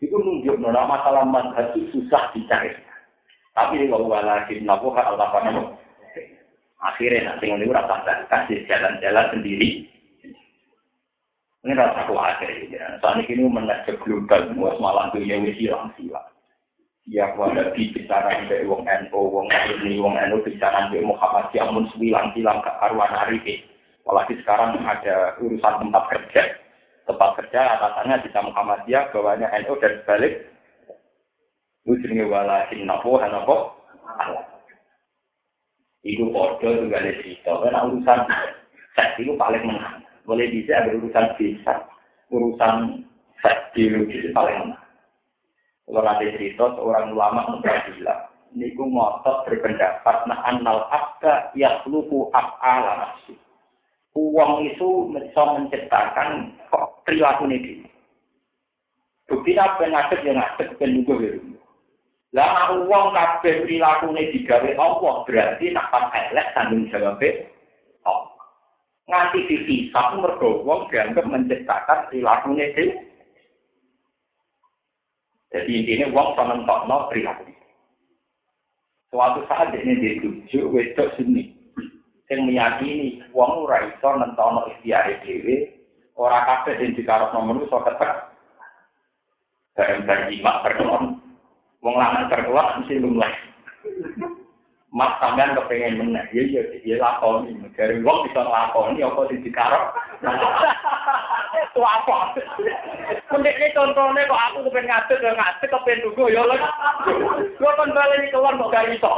Itu nunjuk nona masalah manhaj susah dicari. Tapi kalau lagi nabu hak Allah panamu. Akhirnya nanti ini rasa kasih jalan-jalan sendiri. Ini rasa kuat ya. Saat ini menajak global, malah dunia wisi hilang silang. ya wanda bicara dari wong NU, wong ini, wong NU bicara dari Muhammad Yamun sembilan silang ke karuan hari ini. Apalagi sekarang ada urusan tempat kerja. Tempat kerja atasannya bisa Muhammadiyah, bawahnya NU dan sebalik. Itu jenis walakin nabu, hanabu, Allah. Itu order juga ada cerita. Karena urusan seks itu paling menang. Boleh bisa ada urusan bisa. Urusan seks biologis paling menang. Kalau nanti cerita seorang ulama bilang, niku ngotot berpendapat nah anal abda ya lupu af'ala nafsi. Uang itu bisa menciptakan kok perilaku ini. Bukti apa yang ngadep yang ngadep kan juga. Lah uang kabeh perilaku ini digawe Allah berarti nak pas elek tanggung jawabnya Allah. Nganti dipisah mergo wong dianggap menciptakan perilaku ini Jadi intinya uang sama no perilaku. Suatu saat ini dituju wedok sini. Yang meyakini uang ora iso nentono ikhtiar dhewe ora kabeh sing dikarepno manusa ketek. Bareng bareng imak berkelon. Wong lanang berkelon mesti lumleh. Mas sampean kepengen meneh, ya ya ya lakoni. Dari wong bisa lakoni apa sing dikarep. Itu apa? Mendek ini contohnya kok aku kepen ngadek, ya ngadek, kepen nunggu, ya lho. Kan balik ini keluar, kok gak iso.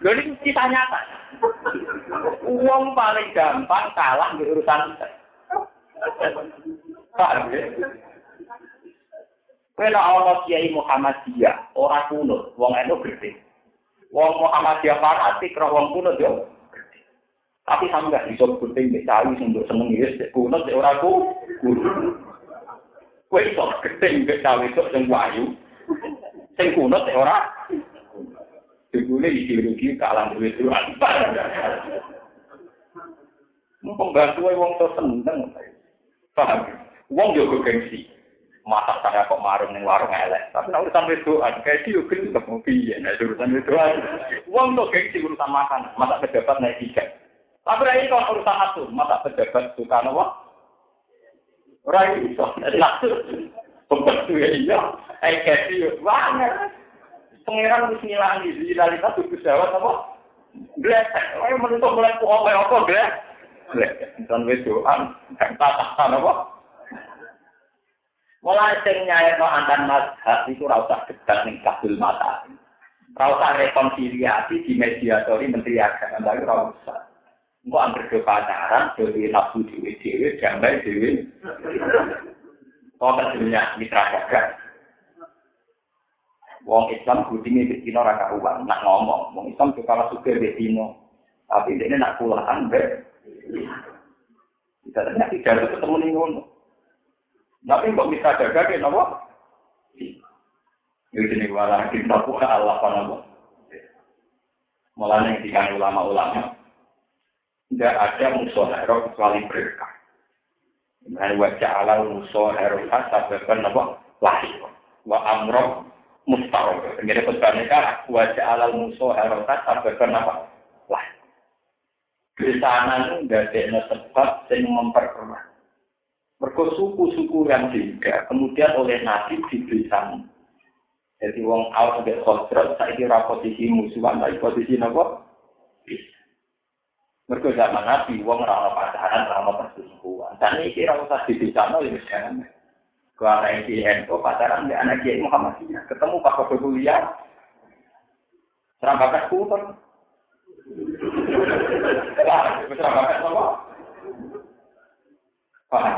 Lho ini kita nyata. Uang paling gampang kalah di urusan Paham ya? Kena Kiai Muhammadiyah, orang kuno, wong eno gede. Wong Muhammadiyah fanatik, roh wong kuno yo. Tapi sampe gak gunting mek cawi sing mbok seneng wis kuno sik ora ku. Kowe iso gunting mek cawi kok sing wayu. Sing kuno sik ora. Dibule ideologi kalah duwe Tuhan. Pembantu wong to seneng. Paham? Wong yo gengsi. Masa saya kok marung ning warung elek. Tapi nek urusan wedoan, kayak yo gelem piye nek urusan wedoan. Wong to gengsi urusan makan, masa pejabat naik tiket. Tapi ini kalau urusan itu, masa pejabat suka nopo? Orang itu, langsung pembantu ya iya, eh kasi banget. pengiran wis ngilangi dilali satu pesawat apa blek Ayo mentok blek kok apa apa blek blek kan wis doan patahan apa Mulai sing nyayakno antan mas hati itu usah gedak ning kabul mata. Rasa rekonsiliasi di mediatori menteri agama tapi rasa. Engko anggere do pacaran do nafsu dhewe-dhewe jambe dhewe. Kok kasilnya mitra gagah. Wong Islam kutingi di Cina raka uang, nak ngomong. Wong Islam juga kalau suka di Cina. Tapi ini nak pulang, ber. Kita ternyata tidak ada ketemu nih ngono. Tapi kok mitra dagang, ya nopo? Ini sini malah kita buka Allah apa nopo. Mulanya yang ulama-ulama. tidak ada musuh hero kecuali berkah. Dan wajah ala musuh hero sababkan apa? Lahir. Wa amro mustarok. Jadi pesannya kan wajah ala musuh hero sababkan apa? Lahir. Di sana nggak ada sebab yang memperkeruh. Mereka suku-suku yang juga kemudian oleh nasib diberi sana. Jadi wong awal sampai khosrot, saya kira posisi musuhan, tapi posisi? Bisa. Mergo zaman Nabi wong ora ono pacaran, ora ono perselingkuhan. Dan iki ora usah dibicarakan ya jangan. Anak iki ento pacaran di anak Kiai Muhammadiyah, ketemu Pak Kode kuliah. Serang bakat kuter. Wah, serang bakat apa? Paham.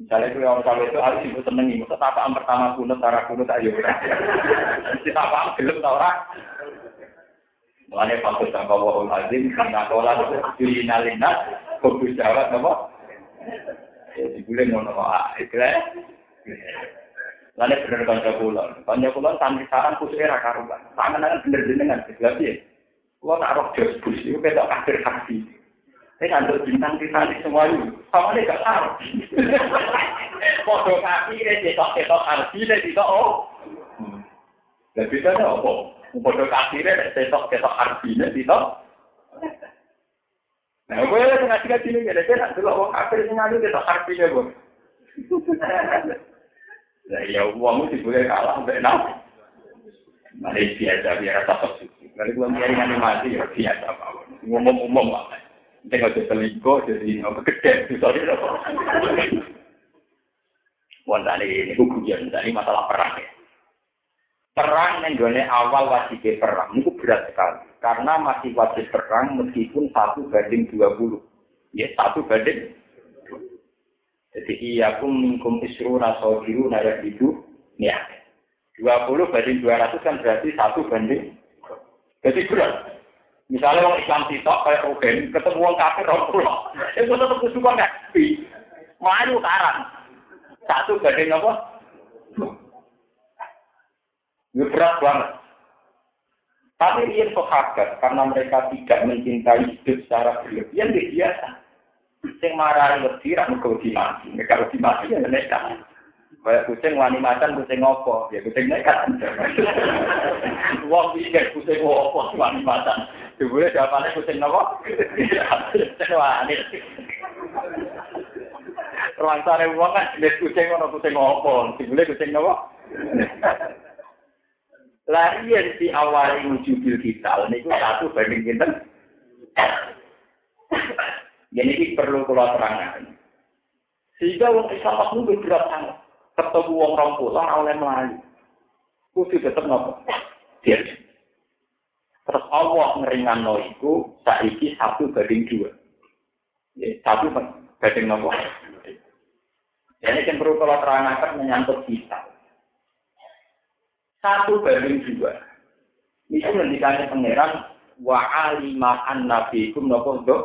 Misalnya itu orang kalau itu harus ibu senengi, masa tapaan pertama kuno, cara kuno tak yuk. Si tapaan gelap tau orang. Mulane pakus sang kawul azim kana kola diri nalina fokus jawab apa? Ya dibule ngono kok itu ya. Lane bener kanca kula. Kanca kula santri sarang kusire ra karuan. Panganan bener jenengan sebab piye? Kula nak roh jos bus iku ketok kafir kaki. Saya kan bintang di sana semua itu, sama dia gak tahu. Foto kaki dia cetok cetok arti dia tidak oh. Dan bisa apa? Bodoh kafirnya, nek setok setok artinya, itu. Nah, gue lagi ngasih ngaji ini, jadi saya nak dulu orang kafir sih ngaji setok artinya, gue. Nah, ya uangmu sih boleh kalah, sampai enam. Mari biasa, biar rasa suci. Kalau gue nyari animasi, ya biasa, apa Ngomong-ngomong, apa. Tengok jadi selingkuh, jadi apa gede, sorry, apa. Wah, ini hukuman, ini masalah perang ya. perang nenggone awal wajib perang itu berat sekali karena masih wajib perang meskipun satu banding dua puluh. Ya satu banding. Jadi iya pun mingkum isru naso biru naya itu ya. Dua puluh banding dua ratus kan berarti satu banding. Jadi berat. Misalnya orang Islam sitok kayak Rugen ketemu orang kafir orang pulau. Itu tetap kesukaan nggak malu karang satu banding apa? Ini berat banget. Tapi dia sahabat karena mereka tidak mencintai hidup secara berlebihan dia biasa. Sing marah lebih ramu kau dimati. Mereka lebih mati ya mereka. Kayak kucing wani macan kucing ngopo, ya kucing nekat. Wong pikir kucing ngopo wani macan. Dibule jawabannya kucing ngopo? Kucing wani. Ruang sare wong kan kucing ngono kucing ngopo. Dibule kucing ngopo? Larian si awal wujubil kita, ini satu banding kita. Jadi ini perlu kalau terangkan. Sehingga orang Islam itu berat sangat. Ketemu orang pulang, oleh Melayu. Kudu tetap nopo. Dia. Terus Allah ngeringan no itu, saiki satu banding dua. Ya, satu banding nopo. Jadi yang perlu kalau terangkan menyangkut kita. Satu banding dua. Itu ngendikane pangeran wa alima nopo do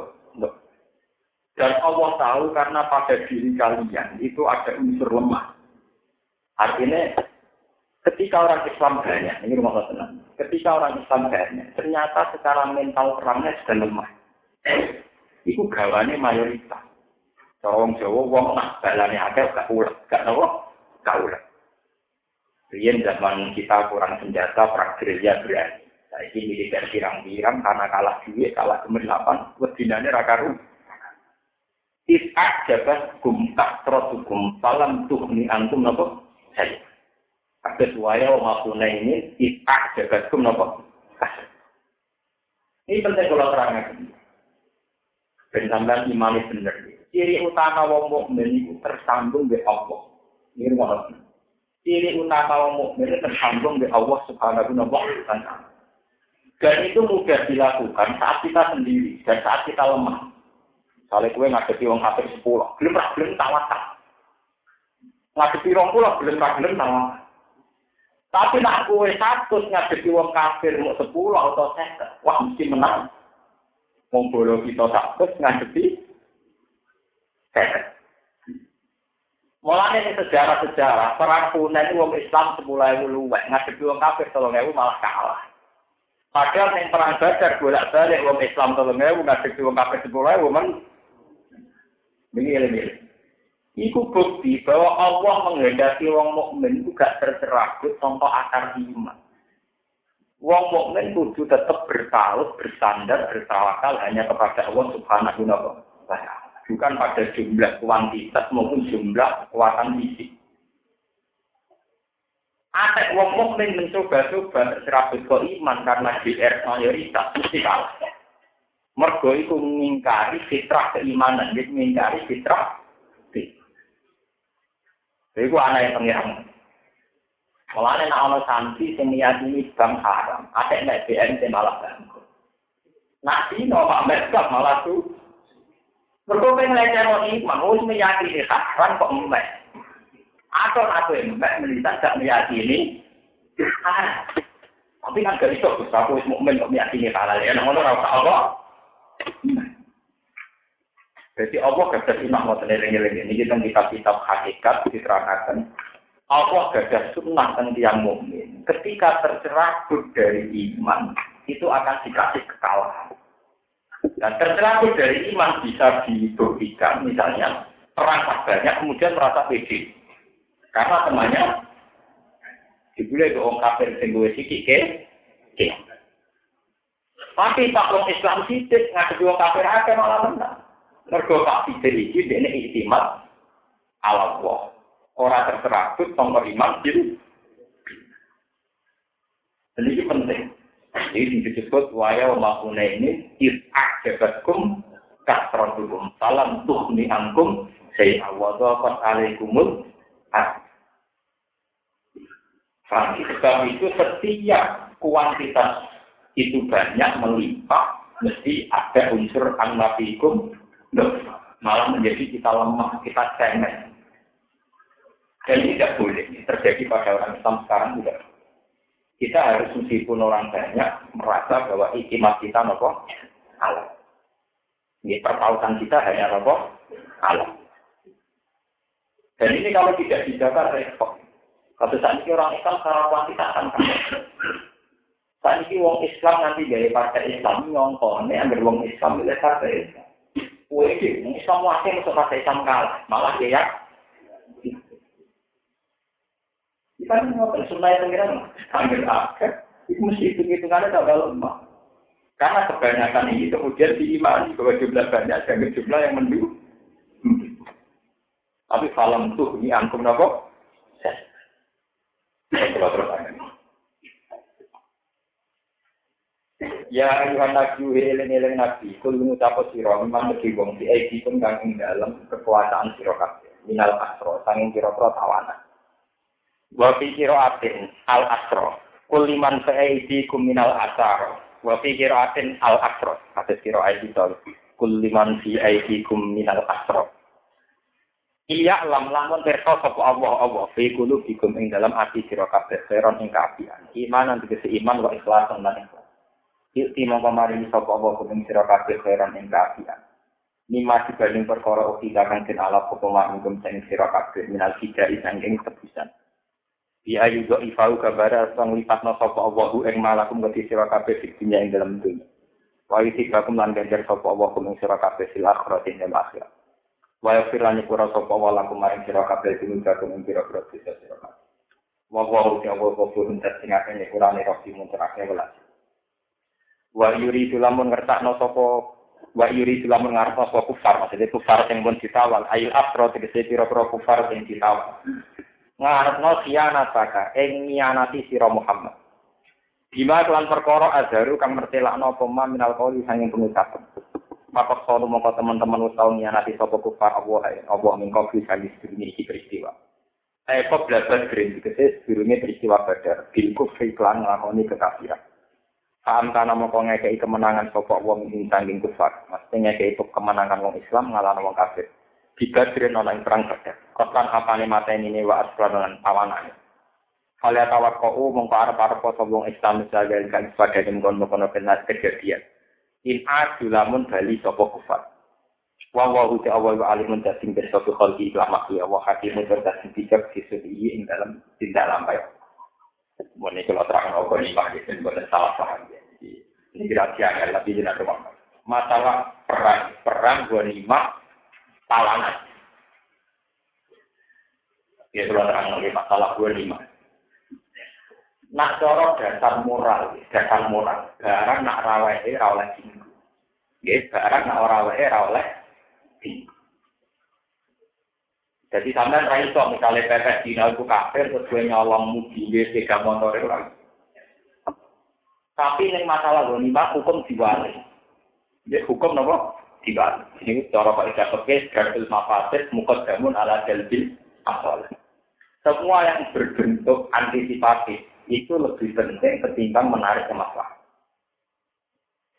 Dan Allah tahu karena pada diri kalian itu ada unsur lemah. Artinya ketika orang Islam banyak, ini rumah tenang. Ketika orang Islam banyak, ternyata secara mental perangnya sudah lemah. Itu gawane mayoritas. Orang Jawa, wong nak balane ada gak ulah, gak tahu, gak ulah. Rian zaman kita kurang senjata, perang gerilya berani. Saya ini militer pirang-pirang karena kalah duit, kalah kemerlapan, wedinane rakaru. Is'ak jabat gum tak hukum salam tuhni antum nopo saya. Ada suaya makuna ini is'ak jabat gum nopo Ini penting kalau terangkan. Dan sampai imani benar. Ciri utama wong mukmin itu tersambung dengan Allah. Ini rumah Ciri utama wong mukmin tersambung dengan Allah Subhanahu wa taala. Dan itu mudah dilakukan saat kita sendiri dan saat kita lemah. Kalau kue ngadepi wong kafir sepuluh, belum ra belum tawakal. Ngadepi wong puluh belum ra belum tawakal. Tapi nak kue satu ngadepi wong kafir mau sepuluh atau seket, wah mesti menang. Bolo kita satu ngadepi seket. Mulanya ini sejarah-sejarah, perang Hunain wong Islam sepuluh ewu luwek, ngadepi wong kafir tolong ewu malah kalah. Padahal yang perang Badar bolak balik wong Islam tolong ewu ngadepi wong kafir sepuluh ewu men Begini Iku bukti bahwa Allah menghendaki wong mukmin itu gak tercerabut contoh akar iman. Wong mukmin kudu tetap bertaut, bersandar, bertawakal hanya kepada Allah Subhanahu wa taala. Bukan pada jumlah kuantitas maupun jumlah kekuatan fisik. Ada wong mukmin mencoba-coba tercerabut ke iman karena GR mayoritas mesti kalah. Mergo itu mengingkari fitrah keimanan, dia mengingkari fitrah. Itu anak yang pengiran. Mulanya nak ono santri yang meyakini bang haram, ada yang BN yang malah bangku. Nak dino mereka malah tuh. Mergo pengen leceh iman, harus meyakini haram kok mbak. Atau aku mbak melihat gak meyakini haram. Tapi kan gak bisa, aku mukmin kok meyakini halal ya. Ngono ora Allah. Jadi Allah gak sunnah mau eling-eling ini kita kitab-kitab hakikat diterangkan. Allah gak sunnah tentang yang mukmin. Ketika tercerabut dari iman, itu akan dikasih kekalahan. Dan tercerabut dari iman bisa dibuktikan, misalnya perang banyak kemudian merasa pede. Karena temannya dibulai ke orang kafir sing duwe sikik ke, Tapi Pak Wong Islam sidik ngadepi wong kafir akeh malah menang. Mergo Pak Sidik iki dene istimat ala Allah. Ora terserabut tonggo iman. Dan ini penting. Ini disebut waya wa ini is'ak jabatkum kasratukum salam tuhni angkum saya awadha alaikumul Sebab itu setiap kuantitas itu banyak melimpah, mesti ada unsur anlafikum, malah menjadi kita lemah, kita cengeng. Dan tidak boleh terjadi pada orang Islam sekarang juga. Kita harus meskipun orang banyak merasa bahwa ikhtimat kita nopo Allah. Ini pertautan kita hanya nopo Allah. Dan ini kalau tidak dijaga repot. Kalau saat ini orang Islam secara kuantitas akan saat ini wong Islam nanti gaya partai Islam nyongkone ambil wong Islam milih partai Islam. Wong Islam wae masuk partai Islam kalah, malah ya. Ngotot sunnah yang pengiran, ambil akhir, itu mesti hitung-hitungannya tak lemah. Karena kebanyakan ini kemudian diimani bahwa jumlah banyak dan jumlah yang mendukung. Tapi falam tuh ini angkum nopo. Saya terus Ya ayuhan nabi eling-eling nabi kul ngucap sira memang mesti wong di iki kang ing dalem kekuasaan sira kabeh minal asro sanging kira-kira tawanan wa fi atin al asro kul liman fa kum minal asar. Wa fi atin al asro hadis kira aidi tol kul liman fi kum minal asro Iya lam lamun perso sapa Allah Allah fi qulubikum ing dalam ati sira kabeh seron ing kaapian iman tegese iman wa ikhlasan lan ikhlas. Yukti mongko maringi sapa apa kuning sira kabeh khairan ing kaafian. Nima dibanding perkara ukita kang den ala apa mangkum sing sira kabeh minal fida isangking tebusan. Ya yudo ifau kabara sang lipatno sapa Allahu ing malakum gati sira kabeh dunya ing dalam dunya. Wa yutibakum lan ganjar sapa Allahu ing sira kabeh sil akhirat ing akhirat. Wa yafirani kura sapa wa lakum maring sira kabeh kakum ing sira kabeh sira kabeh. Wa wa uti Allah kufur entar sing akeh kurane rofi mun terakne welas. Wa yuri lamun ngertakno sapa wa yuri lamun ngarep apa kufar maksudnya kufar sing pun ditawal ayil afro tegese pira-pira kufar sing ditawal ngarepno khianat saka ing nyianati sira Muhammad Bima kelan perkara azharu kang mertelakno apa man minal qauli sanging pengucapan maka kalau mongko teman-teman wis tau nyianati sapa kufar Allah Allah mingko bisa disebut iki peristiwa Eh, kok belajar green, dikese sebelumnya peristiwa badar, bil kufri klan ngelakoni kekafiran. Saam kana mongko ngekei kemenangan sapa wong ing sanging kufar. Mesti ngekei kemenangan wong Islam ngalahno wong kafir. Dibadrin ana ing perang Badar. Kotan apane mateni ne wa aslan lan pawanane. Kali tawakkau mongko arep-arep sapa wong Islam sebagai kan sebagai mengkon-mengkon kenas kejadian. In adu lamun bali sapa kufar. Wa wa hu ta'awwa wa alimun tasing bersofi khalqi ila makhluk wa hakimun tasing bijak sisi ing dalam tindak lampai. Ini kalau terang apa nih Pak, itu bukan salah paham ya. Ini rahasia ya, tapi tidak ada Masalah perang, perang gua talangan. Ya kalau terang lagi masalah gua lima. Nak corok dasar moral, dasar moral. Barang nak rawehe rawleh tinggu. Ya, barang nak rawehe rawleh tinggu. Jadi sampai iso misalnya pepek dina iku kafir terus gue nyolong mugi sepeda motor itu. Tapi ini masalah ghanimah hukum diwali. Ya hukum nopo diwali. Ini cara Pak Ida Pekes, Garbil Mafasid, Mukot Damun ala Jalbil Asal. Semua yang berbentuk antisipatif itu lebih penting ketimbang menarik masalah.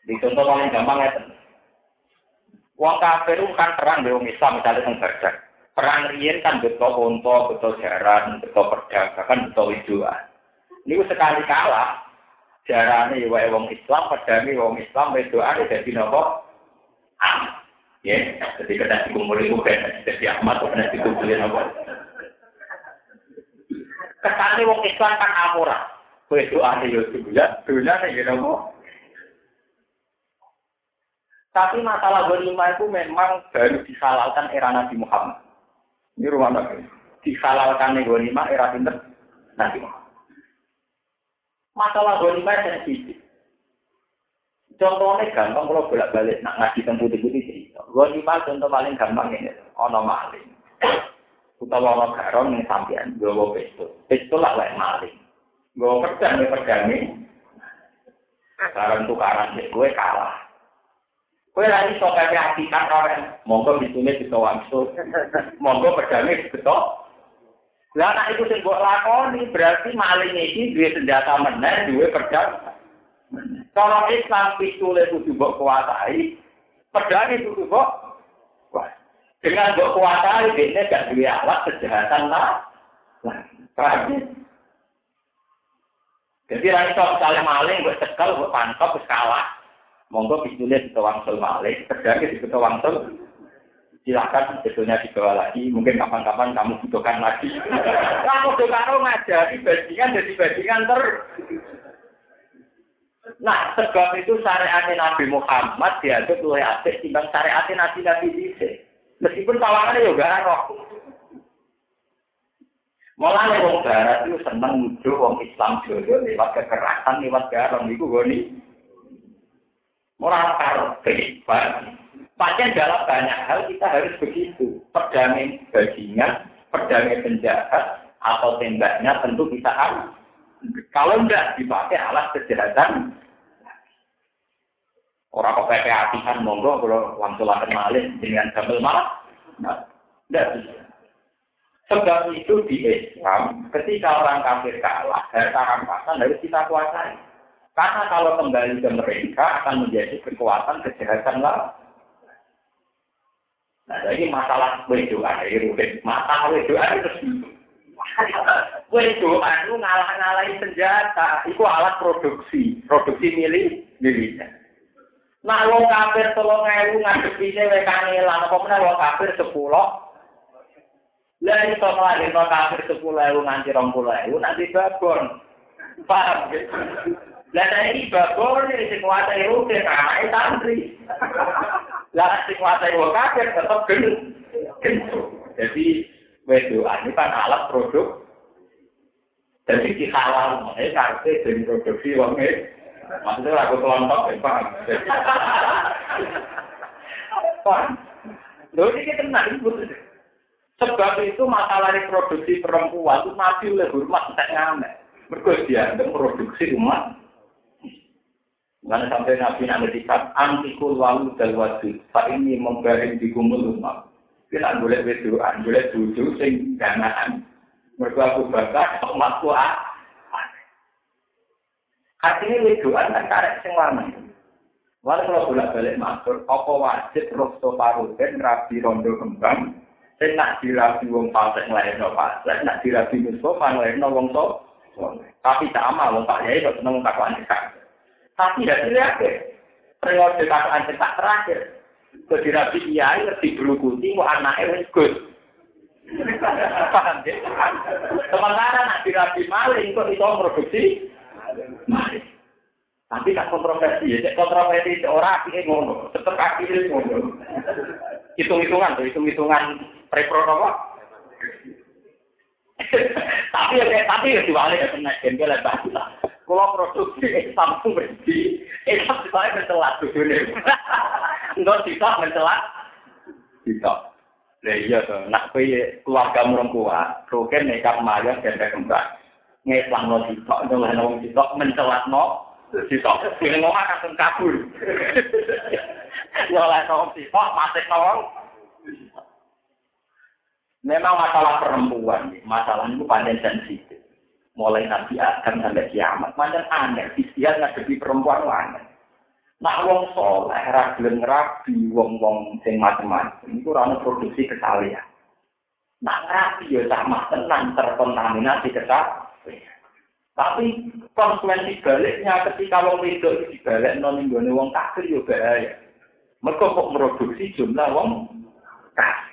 Di contoh paling gampang ya. Wong kafir kan perang dengan Islam misalnya teng Badar perang riyen kan betul unta, betul jaran, betul perdagangan, betul widuan. Ini sekali kalah, jarane ya wong Islam, pedangi wong Islam, widuan jadi nopo? Ya, jadi kena dikumpulin bukan, jadi Ahmad kena dikumpulin nopo. Kesane wong Islam kan amura, widuan ya sebulan, bulan ya nopo? Tapi masalah ghanimah itu memang baru dihalalkan era Nabi Muhammad. Ini rumah nabi. Dihalalkan nih gonima era pinter. Nanti Masalah gonima sensitif. Contohnya gampang kalau bolak balik nak ngaji tentang putih putih cerita. Gonima contoh paling gampang ini. Ono maling. Utawa ono garon yang sampean. Gue pistol. Pistol lah lain maling. Gue pedang gue pedang ini. Sekarang tukaran gue kalah. Kowe ra iso kaya akikat ora. Monggo ditune bisa wangsul. Monggo pedane beto. Lah nek iku sing mbok lakoni berarti maling iki duwe senjata meneh, duwe pedang. Cara Islam pitule kudu mbok kuasai, pedane kudu mbok dengan mbok kuasai dene gak duwe alat kejahatan lah. Tragis. Jadi ra iso misalnya maling mbok cekel, mbok pantop wis kalah. monggo pistolnya di wangsul malik, pedangnya di wangsul, silakan sebetulnya dibawa lagi, mungkin kapan-kapan kamu butuhkan lagi. Kamu karo ngajari bajingan jadi bajingan ter. Nah, sebab itu syariat Nabi Muhammad dianggap oleh apik timbang syariat Nabi Nabi Dise. Meskipun tawangannya juga roh. Mulane wong barat itu seneng nuduh wong Islam jodoh lewat kekerasan lewat garam iku goni. Orang karpe, Pakai dalam banyak hal kita harus begitu. Perdamai bajingan, perdamai penjahat, atau tembaknya tentu kita harus. Kalau tidak dipakai alat kejahatan, orang kok PP hatikan monggo kalau langsung akan malin dengan gambar malah, bisa. Sebab itu di Islam, ketika orang kafir kalah, harta rampasan harus kita kuasai. Karena kalau kembali ke mereka akan menjadi kekuatan kejahatan lah. Nah, jadi masalah wedoan ini. Masalah wedoan itu wedoan itu ngalah-ngalahin senjata. Itu alat produksi, produksi milik militer. Nah, wong kafir tolong ewu ngadepine wae kangelan, apa meneh wong kafir sepuluh. Lah iso ngelahir no kafir sepuluh ewu nganti rong puluh ewu, nanti babon. Paham ya? Lah ini babon ini kuasai rutin, anaknya santri. Lah kuasai wong kafir tetep gendut. Jadi, wedo ini kan alat produk. Jadi kita halal, ini karena jadi produksi wongnya. Maksudnya aku kelompok, ya paham. Paham? Loh, ini tenang, Sebab itu masalah reproduksi perempuan itu mati oleh hormat tidak nyaman. Mereka dianggap produksi umat. Karena sampai Nabi Nabi antikul walu dan wajib. Pak ini membaring di kumul umat. Kita boleh berdoa, boleh duduk, sing ganaan. Mereka aku bakar, umatku ah. Artinya wedoan kan karek sing lama. Walau kalau bolak balik matur, apa wajib rosto parutin rabi rondo kembang, sing nak dirabi wong pasek nglairno pasek, nak dirabi Mustafa nglairno wong so. Tapi sama wong Pak Yai kok seneng kakuan cetak. Tapi ya tidak periode kakuan cetak terakhir. jadi rapi iya ngerti berukuti mau anaknya wiskus paham ya sementara nak dirapi maling kok itu produksi? Maling. Tapi tak kontroversi ya. Kontroversi ora api ngono. Tetep api ngono. Hitung hitungan tuh. Hitung hitungan preprono tapi ya tapi ya diwale ya kena jengkel ya bahasa. Kalau produksi Islam itu berhenti, Islam saya mencelat dunia. Enggak bisa mencelat. Bisa. Lah iya tuh, nak kowe keluarga murung kuat, roken nekat maya kembang. ngeslang no sitok, nyoleh no wong sitok, mencelat no sitok. Ini ngomong akan kabur. nyoleh no wong sitok, masih no wong. Memang masalah perempuan, masalah itu panjang sensitif. Mulai Nabi Adam sampai kiamat, macam aneh. Istilah ngadepi perempuan aneh. Nak wong soleh, ragilin rabi, wong-wong sing macam-macam. Itu rana produksi kesalahan. Nak rabi ya sama tenang terkontaminasi kesalahan. Tapi konsekuensi baliknya ketika wong itu dibalik non wong kafir yo bahaya. Mereka kok produksi jumlah wong kafir.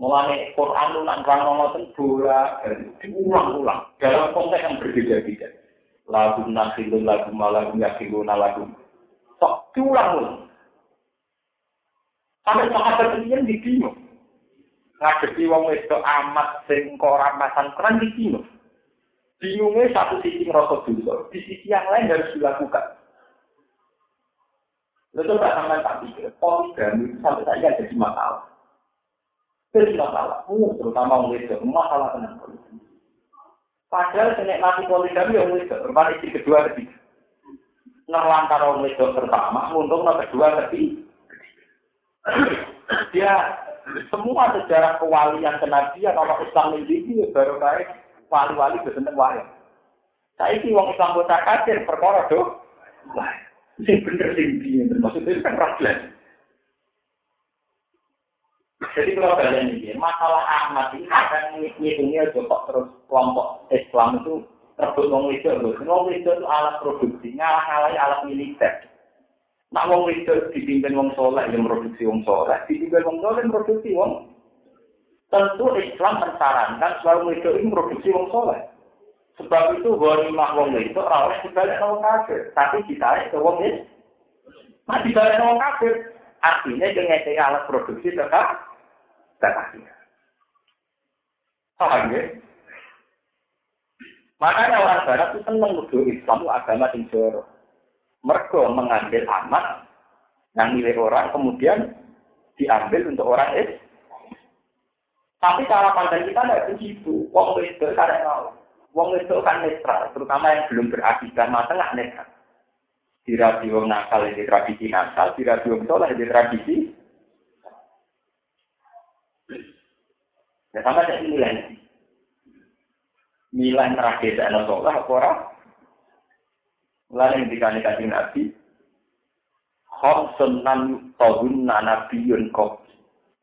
Mulane Quran lu nang rang ngoten bola diulang-ulang dalam konteks yang berbeda-beda. Lagu nasilun lagu malam yakiluna lagu. Sok diulang-ulang. Sampai sahabat ini di bingung. Ngadepi wong wedok amat sing ora masan keren di bingung. Bingungnya satu sisi ngerasa dulu, di sisi yang lain harus dilakukan. Lalu tak sampai tak pikir, poligami itu sampai saja jadi masalah. Jadi masalah, uh, terutama orang itu, masalah poligami. Padahal mati poligami yang itu, berbalik istri kedua ketiga. Nerlantar orang itu pertama, untung kedua ketiga. Dia semua sejarah kewalian kenabian, kalau Islam ini baru baik wali-wali berseneng wayang. Saya ini wong Islam kota kafir perkara do. Wah, sing bener piye termasuk itu kan raglan. Jadi kalau kalian ini masalah Ahmad ini akan ngitungnya kok terus kelompok Islam itu rebut wong itu loh. Wong itu itu alat produksi, ngalah-ngalah alat militer. Nak wong itu dipimpin wong soleh yang produksi wong soleh, dipimpin wong soleh yang produksi wong Tentu Islam mensarankan selalu itu ini produksi wong soleh. Sebab itu ghanimah wong itu ora oleh dibalik wong kafir, tapi ditarik ke wong itu. Nah dibalik wong kafir, artinya dengan alat produksi tetap tetap. Paham ya? Makanya orang Barat itu senang nuduh Islam agama yang jorok. Mereka mengambil amat yang milik orang, kemudian diambil untuk orang Islam. Tapi cara pandang kita tidak begitu. Wong itu karena mau. Wong itu kan netral, terutama yang belum berakidah masa nggak netral. Dirabi wong nakal ini tradisi nakal, dirabi wong soleh ini tradisi. Ya sama jadi nilai. Nilai terakhir dan soleh apa orang? Lalu yang dikani kasih nabi, Khomsun nan tahun nanabiyun kok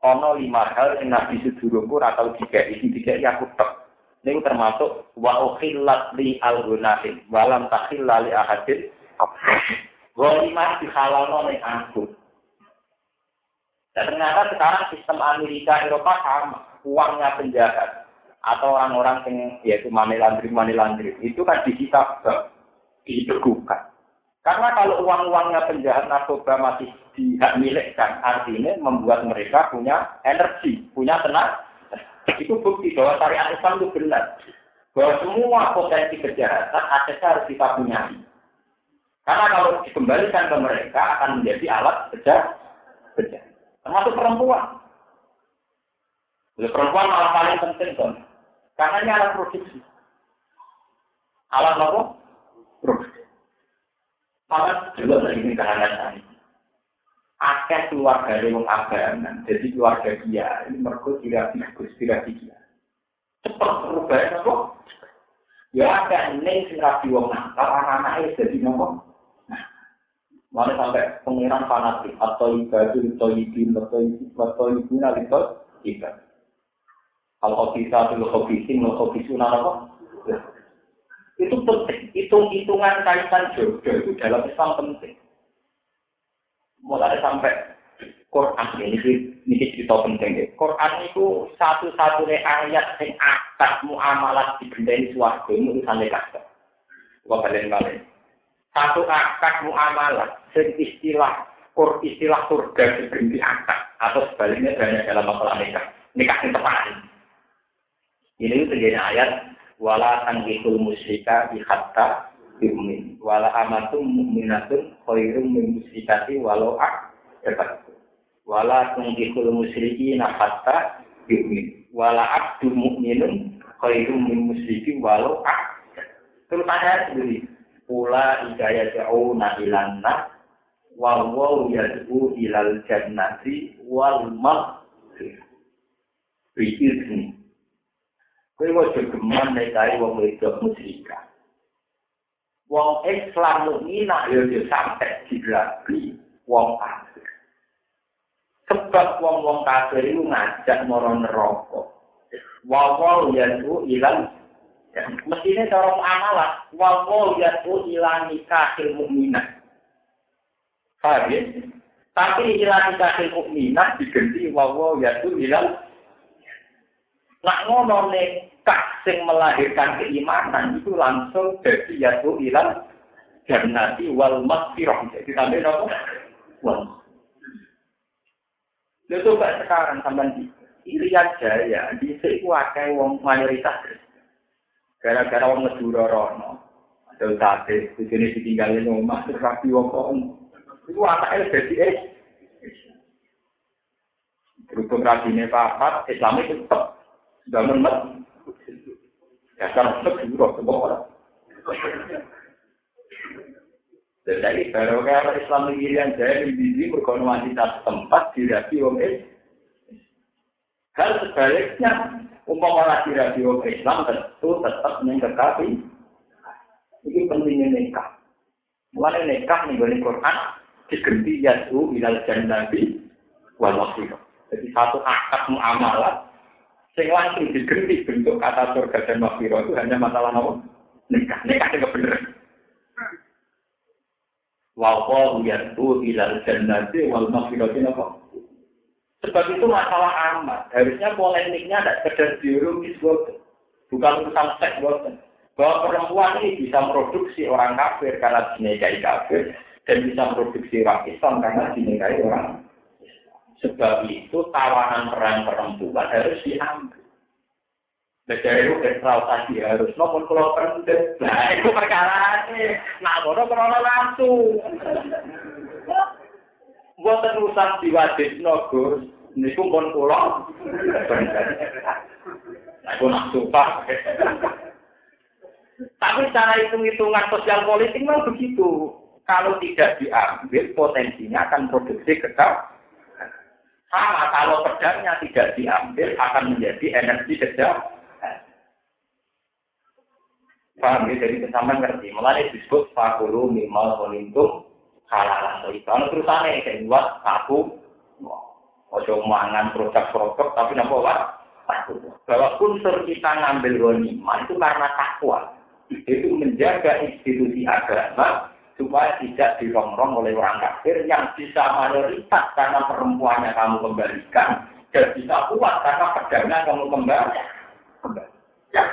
ana lima hal sing nabi sedurungku ora tau dikeki sing dikeki aku tek niku termasuk wa ukhillat li al-gunahin walam takhilla li ahadin Ghanimah dihalalno ning aku. Dan ternyata sekarang sistem Amerika Eropa sama, uangnya penjahat atau orang-orang yang yaitu money laundry money laundry itu kan disita dibekukan. Karena kalau uang-uangnya penjahat narkoba masih tidak milikkan, artinya membuat mereka punya energi, punya tenaga. Itu bukti bahwa syariat Islam itu benar. Bahwa semua potensi kejahatan akhirnya harus kita punya. Karena kalau dikembalikan ke mereka akan menjadi alat kerja kerja. Termasuk perempuan. Jadi perempuan malah paling penting kan. Karena ini alat produksi. Alat apa? Produksi. Maka juga dari ini kehangatan akeh keluarga dari wong abangan, jadi keluarga dia ini mereka tidak bagus, tidak dia. Cepat perubahan apa? Ya ada neng sing rapi wong nakal, anak-anaknya jadi nopo. Nah, mana sampai pengiran fanatik atau ibadah atau ibin atau atau ibin atau ibin. Kalau bisa dulu hobisin, mau hobisun apa? Itu penting, hitung-hitungan kaitan jodoh itu dalam Islam penting mulai sampai Quran ini ini cerita penting ya. Quran itu satu-satunya ayat yang akad muamalah di benda ini suarga itu urusannya kasar. Gua balik balik. Satu akad muamalah, istilah kur istilah surga diberi akad atau sebaliknya banyak dalam masalah nikah. Nikah yang tepat. Ini terjadi ayat wala tangkihul musyrika hatta yumin. Wala amatum mu'minatun khairum min musyrikati walau ak dapat wala tungkihul musyriki hatta yumin. Wala abdu mu'minun khairum min musyriki walau ak terus ada sendiri pula idaya jauh ilanna wal waw yad'u ilal jannati wal maghfirah Biizni. Kowe wajah geman nek kae wong wedok musyrikah. wong Islam mukminah yo yo sampe dilapi wong kafir. Sebab wong-wong kafir itu ngajak moro neraka. Wawal yadu ilang mestinya cara amalah wawal yadu ilang nikahil mukminah. Paham ya? Tapi ilang nikahil mukminah diganti wawal yadu ilang Nak ngono nek kak sing melahirkan keimanan itu langsung jadi yaitu ilang jannati wal maghfirah. Jadi sampai nopo? Wal. Lalu coba sekarang sampai di Irian Jaya, di sini akeh wong mayoritas. Gara-gara wong ngedura rono. Ada sate, di sini ditinggalin rumah, terus rapi wong kok. Itu anaknya jadi eh. Berhubung rajinnya papat, Islam itu tetap. Sudah menet, Ya kan seguro semua orang. Baru kalau Islam yang saya di tempat dirapi om Hal sebaliknya, umpama lagi dirapi om Islam tentu tetap mengkekapi. Ini pentingnya nikah. Mulai nikah nih Quran diganti yasu ilal jannati wal Jadi satu akad muamalah Sing langsung diganti bentuk kata surga dan maghfirah itu hanya masalah apa? Nikah. Nikah itu bener. Wa qalu yatu ilal jannati wal maghfirati apa? Sebab itu masalah amat. Harusnya polemiknya tidak sekedar biologis, bukan urusan seks, bahwa perempuan ini bisa produksi orang kafir karena dinikahi kafir dan bisa produksi orang Islam karena dinikahi orang Sebab itu tawanan peran perempuan harus diambil. Beda itu ekstrautasi harus nomor kalau penting. Nah, itu perkara ini. Nah, kalau langsung. Buat terusan diwajib nogus. Ini pun pun pulau. Nah, langsung pak. Tapi cara hitung-hitungan sosial politik memang begitu. Kalau tidak diambil, potensinya akan produksi kekal sama kalau pedangnya tidak diambil akan menjadi energi kejam. Paham ya? Jadi kesamaan ngerti. Mulai disebut fakulu mimal kolintum halalan. Itu anu terusannya kayak buat aku. Ojo mangan produk-produk tapi nampak apa? Bahwa unsur kita ngambil ghanimah itu karena takwa. Itu menjaga institusi agama supaya tidak dirongrong oleh orang kafir yang bisa mayoritas karena perempuannya kamu kembalikan dan bisa kuat karena pedangnya kamu kembali. Ya.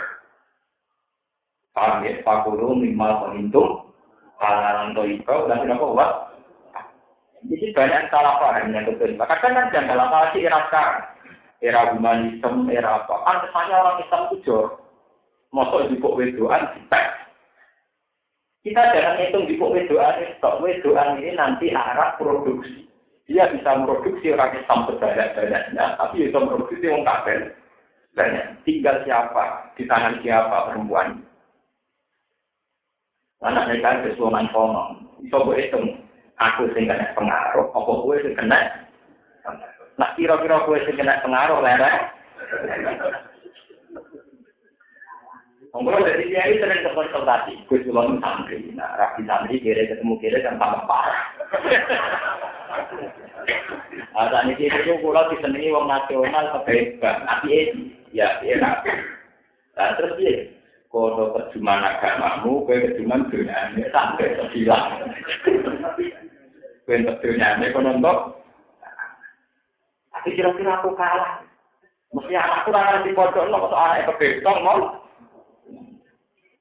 Paham ya? Fakulu minimal menghitung halalan dan tidak kuat. Jadi banyak salah paham yang betul. Maka kan jangan dalam lagi era sekarang. Era humanisme, era apa. Kan kesannya orang Islam itu jor. Masuk di kok wedoan, kita jangan hitung di wedoan stok wedoan ini nanti arah produksi. Dia bisa memproduksi orang Islam sebanyak-banyaknya, tapi bisa memproduksi orang kafir. Banyak. Tinggal siapa, di tangan siapa perempuan. Anak mereka itu suaman kono. Bisa gue hitung, aku sing kena pengaruh, apa gue sing kena Nah, kira-kira gue sing kena pengaruh, lera. Monggo dadi dia tenan ke konsultasi. Gus kula nang santri, nah rapi santri kira ketemu kira kan tambah parah. Ada nih kiai itu kula disenengi wong nasional kebebasan. Tapi e, ya ya. E nah terus piye? Kono terjemahan agamamu, kowe terjemahan dunyane sampe sedilah. Kowe terjemahane kono ndok. Tapi kira-kira aku kalah. Mesti aku ora ngerti pojokno kok ana kebetong mong.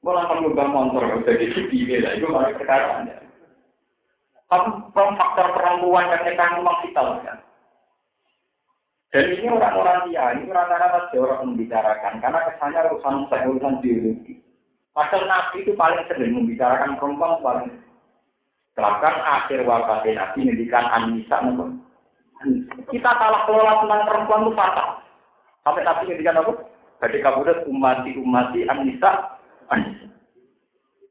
Malah kan ngundang motor jadi ini lah, itu malah perkara Tapi faktor perempuan yang mereka memang vital kan. Dan ini orang-orang dia, ini rata-rata orang membicarakan, karena kesannya urusan saya urusan biologi. Padahal Nabi itu paling sering membicarakan perempuan paling Bahkan akhir wafat Nabi mendikan Anissa Kita salah kelola tentang perempuan itu fatal. Sampai Nabi mendikan apa? Ketika budak umati-umati Anissa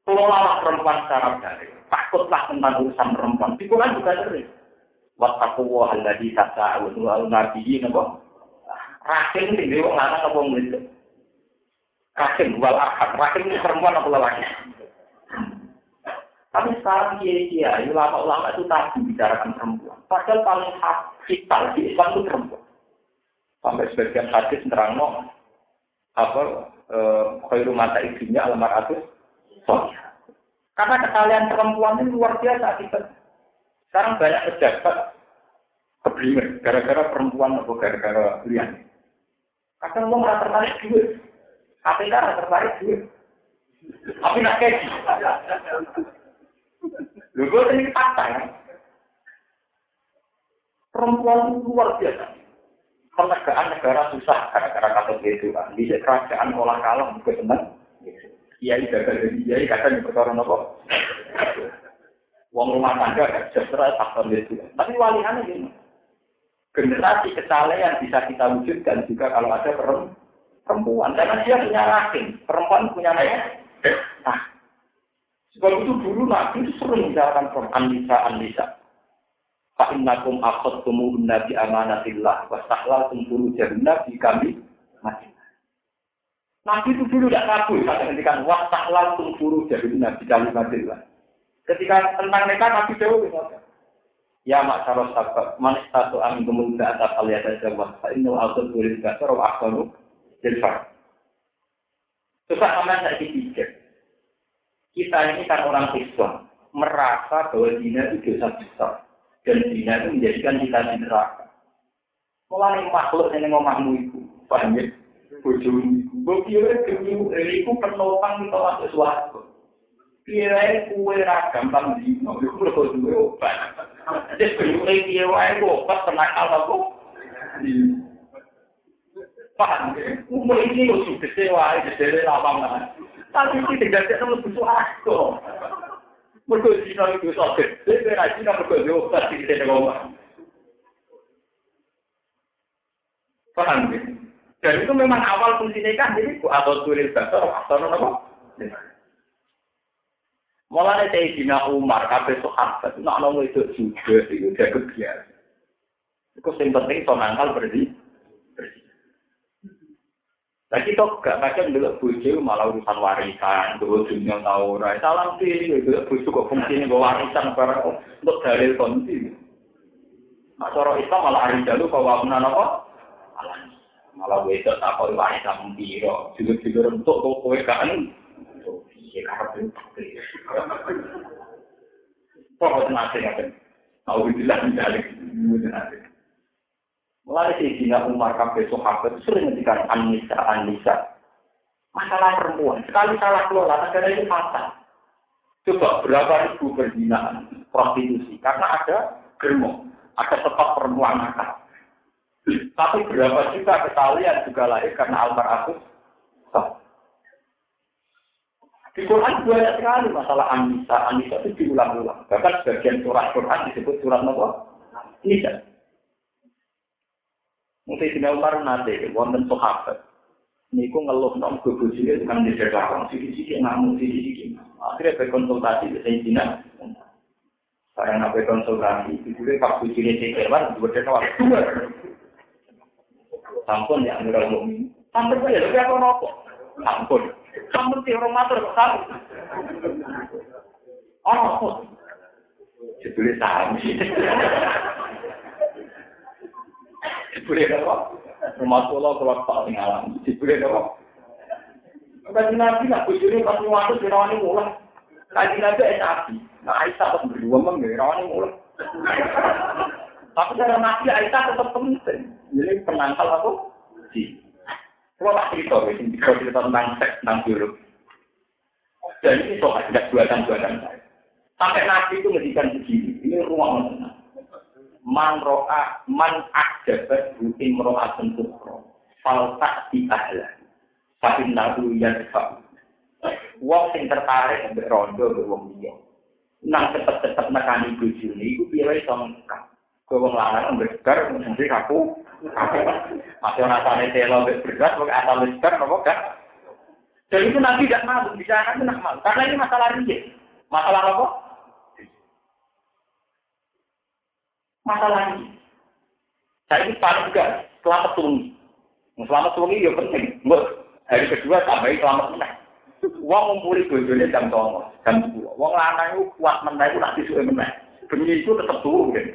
Kelolalah perempuan secara baik. Takutlah tentang urusan perempuan. Di Quran juga sering. Wattaku wa alladhi tasa'un wa al-nabiyyi napa? Rahim sing dhewe wong lanang apa wong? Rahim wal ahad. Rahim ini perempuan apa lelaki? Tapi sekarang kiai-kiai, ulama-ulama itu tadi bicarakan perempuan. Padahal paling vital di Islam itu perempuan. Sampai sebagian hadis nerang apa khairu mata ibunya almaratus karena kesalahan perempuan ini luar biasa kita. Sekarang banyak pejabat keblinger gara-gara perempuan atau gara-gara lian. Kadang mau merasa tertarik duit. KPK rasa tertarik duit. Tapi nak kayak Lu gue ini fakta ya. Perempuan luar biasa. Penegaan negara susah gara-gara kata itu. Di kerajaan olah kalah juga senang kiai gagal jadi kiai kadang perkara nopo. Wong rumah tangga kan sejahtera faktor itu. Tapi waliannya gini. Generasi kesalahan bisa kita wujudkan juga kalau ada perempuan. Karena dia punya rahim. Perempuan punya naya. Nah, sebab itu dulu Nabi itu sering misalkan Anissa Anissa. Fa innakum akhadtum nabi amanatillah wa stahlaltum furujanna bi kami mati. Nabi itu dulu tidak kabur saat ketika waktu langsung buru jadi Nabi kalimatillah. Ketika tentang mereka Nabi jauh Ya mak saros sahabat, man satu amin kemudian atas aliat saja wa ini auto tulis gasar wa akharu jilfar. Susah aman saya dipikir. Kita ini kan orang Islam merasa bahwa dina itu dosa besar dan dina itu menjadikan kita di neraka. Mulai makhluk yang ngomahmu itu, paham ya? bojomu. Mbok kira demi iku penopang kita masuk suatu. Kira kue ra gampang dino, iku lho duwe obat. Jadi kue kira wae obat penakal aku. Paham ya? Umur ini lo sudah sewa, jadi lapang Tapi ini tidak yang lebih suatu. Mereka dino itu sakit. Jadi kira dino mereka obat di sini ngomong. Paham ya? Dan itu memang awal fungsi nikah jadi atau tulis basar atau apa? Mulai dari Dina Umar, kabeh sahabat, nak nong itu juga itu udah kebiasa. Itu yang penting so nangkal bersih. Nah kita gak kadang dulu bujo malah urusan warisan, dulu dunia tau orang salam sih, dulu bujo kok fungsi ini warisan para untuk dalil kondisi. Nah cara itu malah hari jalu kau bangunan apa? Malah malah gue itu tak kau warisan biro, juga juga untuk kau kau kan? Iya karena itu. Pokoknya nanti nanti, mau bilang dalil, mau nanti. Mulai si Dina Umar kabeh sahabat sering ngendikan Anissa Anissa. Masalah perempuan, sekali salah kelola, negara itu fatal. Coba berapa ribu berzinahan prostitusi karena ada germo, ada tempat perempuan nakal. Tapi berapa juta kesalahan juga lahir karena altar aku. Di Quran banyak sekali masalah Anissa. Anissa itu diulang-ulang. Bahkan sebagian surat Quran disebut surat apa? Nisa. Mungkin tidak Umar nanti, wonten sahabat. Niku ngeluh nom ke bujine kan di belakang sisi-sisi ngamu sisi-sisi. Akhirnya berkonsultasi dengan Sayyidina. Saya nak berkonsultasi, itu pak bujine sekewan dua dekawat dua. Sampun ya Amirul Mukminin. Sampun ya, lebih apa nopo? Sampun. Sampun sih orang matur sampun. Oh. Jebule saham Rumah kula kula? Kaji Nabi bujune pas. Kaji Nabi es api. Nah Aisyah pas berdua. Tapi cara Nabi Aisyah tetap penting. Jadi penangkal apa? Si. Tak ini cerita tentang seks, tentang biologi. Dan ini soal tidak buatan-buatan saya. Sampai Nabi itu ngedikan begini, ini mana? Man ro'a, man akjabat butim ro'a tentukro. Faltak di ahla. Fahin nahu yang Wong sing tertarik ambek rondo ambek wong liya. Nang cepet-cepet nekani bojone iku piye iso ngkak. Kowe wong lanang ambek bar mesti aku. Masih rasane telo ambek berat kok asal bar apa gak? Dan itu nanti tidak malu, bicara itu nak malu. Karena ini masalah rinjit. Masalah apa? Masalah ini. Saya ini paling juga selamat sungi. Selamat sungi ya penting. Mbak, hari kedua tambahin selamat menang. Wong ngumpuli bojone jam 09.00, jam 10. Wong lanang kuat meneh iku nak disuke meneh. Bengi iku tetep turu kan.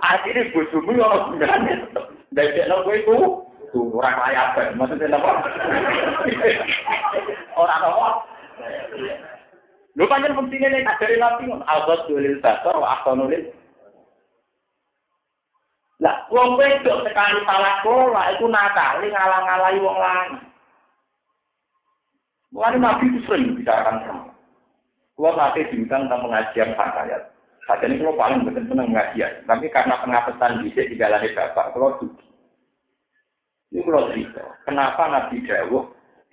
Akhirnya bojomu ono gunane tetep. Dadekno kowe iku ora layak. Maksudnya apa? Ora apa. Lho pancen pentingnya nek dari nabi ngono, azat dolil basar wa ahsanul Lah, wong wedok sekali salah pola itu nakal, ngalang-alangi wong lanang. Mulai Nabi itu sering bicarakan sama. Kalau nanti diundang tentang pengajian ayat. Saat ini kalau paling betul senang pengajian. Tapi karena pengapetan bisa di dalam bapak, kalau dugi. Ini kalau cerita. Kenapa Nabi Dawuh,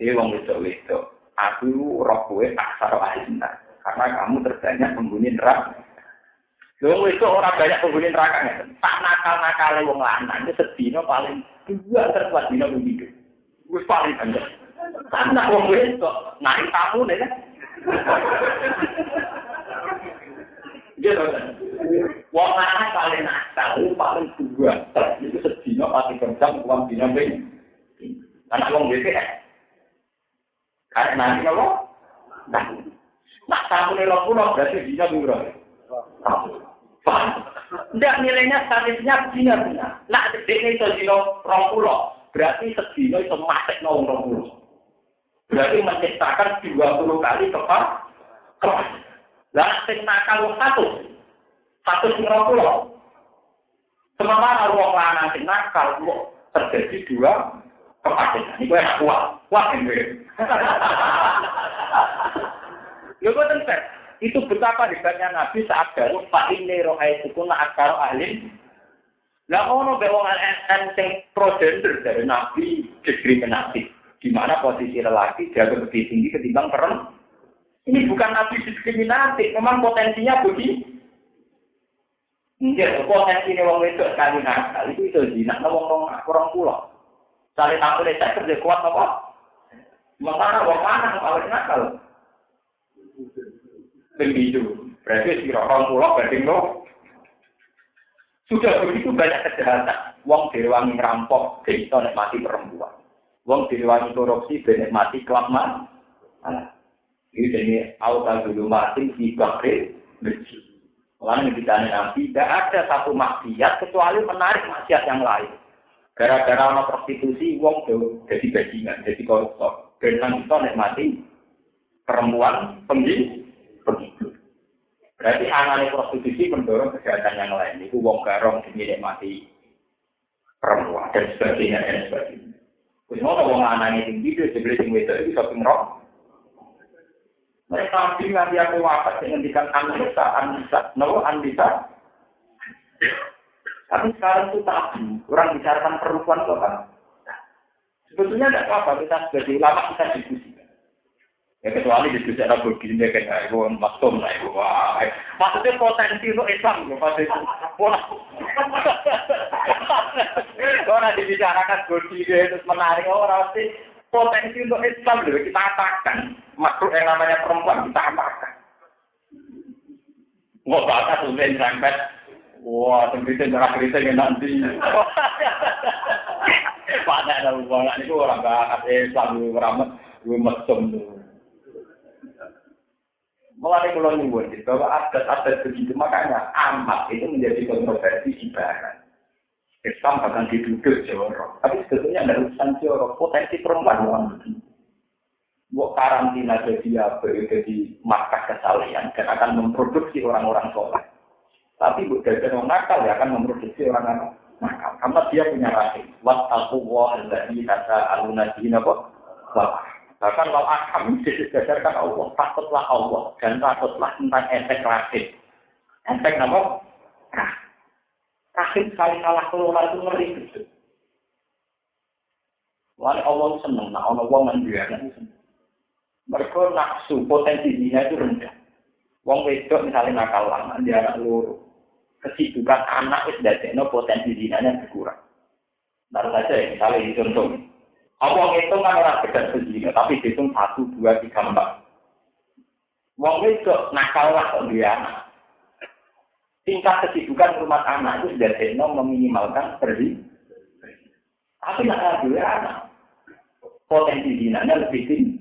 eh wong wedok wedok, aku roh kue aksar ahlinna. Karena kamu terbanyak penghuni neraka. Wong wedok orang banyak penghuni neraka. Tak nakal-nakal wong lanang. Itu sedino paling dua terkuat dino begitu. Gue paling banyak. Karena wong wedok nari tamu nih kan. Gitu kan. Wong lanang paling nakal, paling dua. Itu sedino pasti kerja uang dina ben. Karena wong wedok ya. Karena nanti apa? Nah, nak tamu nih lo pulau berarti dina biro. Paham? Tidak nilainya statisnya dina dina. Nak dedeknya itu dino rong pulau. Berarti sedino itu masuk nong rong pulau. Berarti menciptakan 20 kali kepal kelas. Lah sing nakal satu. Satu sing pulau. Sementara wong lanang sing nakal terjadi dua kepala. Ini gue kuat. Kuat ini. Ya gue tentu. Itu betapa hebatnya Nabi saat baru Pak ini itu pun akar ahli. Lah ono be wong sing pro dari Nabi diskriminatif di mana posisi lelaki jauh lebih tinggi ketimbang perempuan. Ini bukan nabi diskriminatif, memang potensinya begini. Iya, potensi ini wong itu sekali nakal itu itu zina, wong wong kurang pulau. Cari tamu deh, saya kerja kuat apa? Makanya wong mana kalau nakal? Begitu, berarti si orang pulau berarti lo. Sudah begitu banyak kejahatan. Wong direwangi ngerampok, kita mati perempuan. Wong direwangi korupsi benek mati kelap mas. Ini jadi auta dulu mati di bakri. Orang yang ditanya nanti, tidak ada satu maksiat kecuali menarik maksiat yang lain. Gara-gara ono prostitusi, wong jadi bajingan, jadi koruptor. Dan nanti nikmati perempuan penggi. Berarti anane prostitusi mendorong kejahatan yang lain. Itu wong garong mati perempuan dan sebagainya dan sebagainya. Terus mau wong anane tinggi dia sing wedok itu shopping rock. Mereka nabi nganti aku wafat dengan dikan Anissa, Anissa, no Anissa. Tapi sekarang itu tabu, orang bicarakan perempuan kok kan. Sebetulnya tidak apa-apa, kita sebagai ulama kita diskusi. Ya kecuali diskusi ada begini kayak ibu maksum lah ibu. Wah, maksudnya potensi untuk Islam loh pas itu. Wah, orang dibicarakan begini terus menarik orang sih potensi untuk Islam loh kita katakan makhluk yang namanya perempuan kita apakan Wah, bakat sudah sampai Wah, tembitin darah kritik nanti. Pada ada hubungan itu orang bakat Islam, orang mesum tuh. Mulai kalau nyebut bahwa adat-adat begitu, makanya amat itu menjadi kontroversi di barat. Islam bahkan diduduk jorok. Tapi sebetulnya ada urusan jorok. Potensi perempuan orang begini. Buat karantina jadi apa? Jadi markas kesalahan dan akan memproduksi orang-orang soleh. Tapi bu dari orang nakal ya akan memproduksi orang-orang nakal. Karena dia punya rahim. Wat aku wah dari kata aluna dina kok. Bahkan kalau akam didasarkan Allah, takutlah Allah dan takutlah tentang efek rahim. Efek apa? Rahim sekali salah keluar itu ngeri gitu. Wali Allah seneng, nah Allah wong menjualnya seneng. Mereka nafsu, potensi zina itu rendah. Wong wedok misalnya nakal lama, dia anak luru. Kesibukan anak itu dari potensi zinanya berkurang. Baru saja ya, misalnya di Allah itu kan orang beda sendiri, tapi dihitung satu, dua, tiga, empat. Wong wedok nakal lah dia anak tingkat kesibukan rumah anak itu sudah seno meminimalkan pergi. Tapi nak ada dua anak, potensi dinanya lebih tinggi.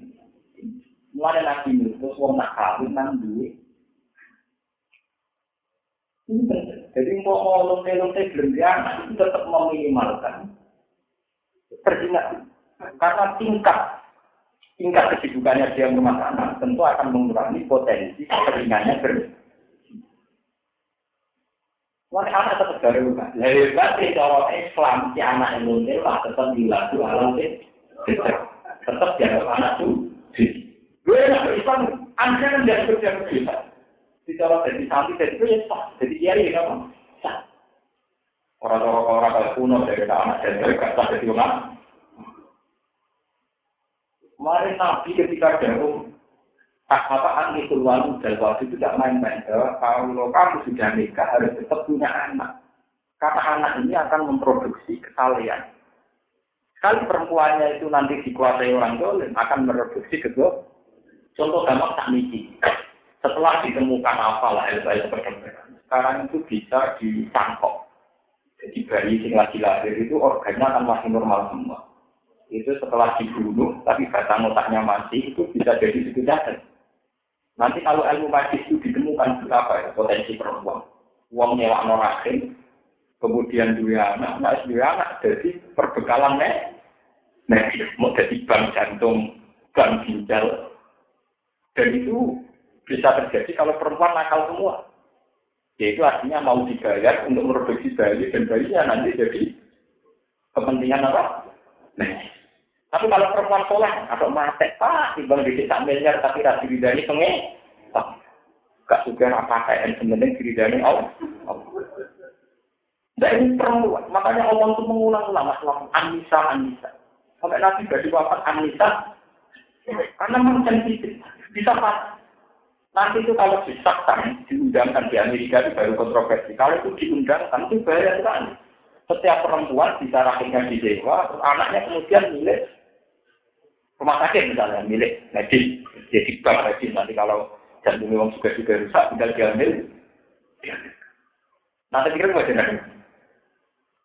Mulai nabi itu, wong nak kawin nang duit. Jadi mau lonte-lonte belum anak itu tetap meminimalkan perjinahan. Karena tingkat tingkat kesibukannya dia rumah anak tentu akan mengurangi potensi keringannya ber Wah, anak tetap dari rumah. Lebih baik cara Islam, si anak Indonesia lah tetap dilaku alam Tetap dianggap anak itu. Gue nak Islam, anda kan tidak kerja kerja. Di cara jadi santri, jadi itu ya sah. Jadi kiai ya kan. Orang-orang orang kuno dari anak dan mereka sah jadi orang. Mari Nabi ketika jauh Kata-kata itu walu dan waktu itu tidak main-main. Kalau kamu sudah nikah harus tetap punya anak. Karena anak ini akan memproduksi kesalahan. Sekali perempuannya itu nanti dikuasai orang dolim, akan memproduksi kedua. Contoh gampang tak misi. Setelah ditemukan apa lah LPS perkembangan, sekarang itu bisa ditangkap. Jadi bayi yang lagi lahir itu organnya akan masih normal semua. Itu setelah dibunuh, tapi batang otaknya masih, itu bisa jadi sekitar. Nanti kalau ilmu magis itu ditemukan berapa ya potensi perempuan. Uang nyewa norakin, kemudian dua anak, nah dua anak jadi perbekalan nih. Nah, mau jadi bank jantung, bank ginjal. Dan itu bisa terjadi kalau perempuan nakal semua. Yaitu artinya mau dibayar untuk memproduksi bayi dan bayinya nanti jadi kepentingan apa? Nah, tapi kalau perempuan soleh atau mati, pak, timbang di tak miliar tapi rasi ridani penge, gak suka apa kayak sebenarnya ridani Allah. Dan ini perempuan, makanya Allah itu mengulang-ulang masalah Anissa, Anissa. Sampai nanti gak wafat Anissa, karena memang sensitif, bisa pas. Nanti itu kalau disahkan, diundangkan di Amerika itu baru kontroversi. Kalau itu diundangkan, itu bahaya sekali. Setiap perempuan bisa rahimnya di dewa, anaknya kemudian milik rumah sakit misalnya milik medis jadi bank medis nanti kalau jantung memang juga juga rusak tinggal diambil nanti kira nggak jelas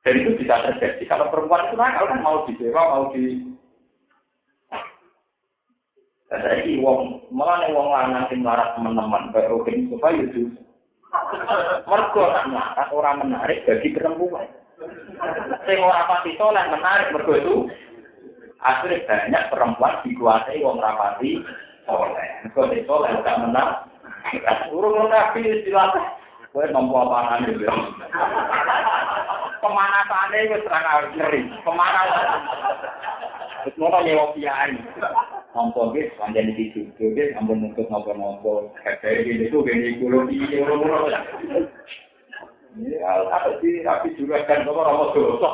dan itu bisa terjadi. Kalau perempuan itu nakal kan mau disewa mau di saya ini wong malah wong lanang sing larat teman-teman kayak Robin itu. Mergo nak orang menarik bagi perempuan sing ora pasti soleh menarik mergo itu Akhirnya banyak perempuan dikuasai wong rapati soleh. Kalau soleh gak menang. Urung nabi istilah. Kowe nampa apaan iki? Pemanasane wis terang ngeri. Pemanasan. Wis ngono nyewa kiai. Nampa nggih panjen iki juga nggih ampun nuntut napa-napa. Kayak gitu gini kulo iki urung-urung. apa sih tapi juga kan kamu ramah dosa.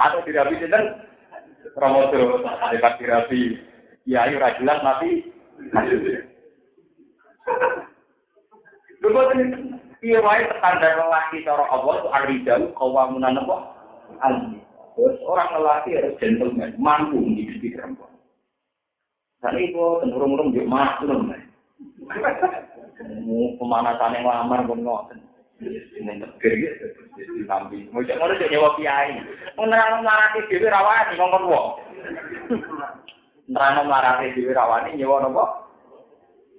Atau di rapi jeneng ramah dosa. Ada di rapi. Ya ayo rajinlah mati. Lupa ini. Iya wae standar lelaki cara Allah itu aridam kawamunan nopo alim. Terus orang lelaki harus gentleman, mampu mendidik perempuan. Tapi itu tenurung-urung yo mampu. pemanasane nglamar kok ngoten. Ini tegir ya, di nambi. Mojok ngono cek nyewa kiai. Menerang marati dhewe ra wani ngongkon wong. Menerang marati dhewe ra wani nyewa napa?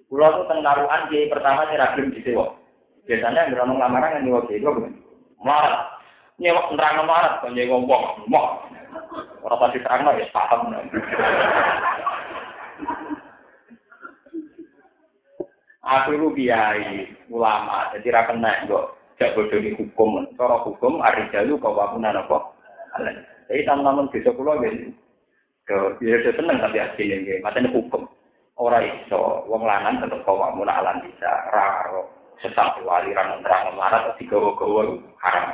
Kula tuh teng karuan kiai pertama sing ra gelem disewa. Biasane anggere ono lamaran kan nyewa kiai kok. Mar. Nyewa menerang marat kok nyewa wong. Mar. Ora pasti terang ya paham. Aku itu kiai ulama, jadi ra kena kok jak bodoh di hukum. Cara hukum arijalu kau wapunan apa? Jadi teman-teman desa kula nggih. Ke ya seneng tapi asline nggih, matane hukum. Ora iso wong lanang tetep kau wamun alam bisa raro sesat aliran nerang marah atau digawa-gawa haram.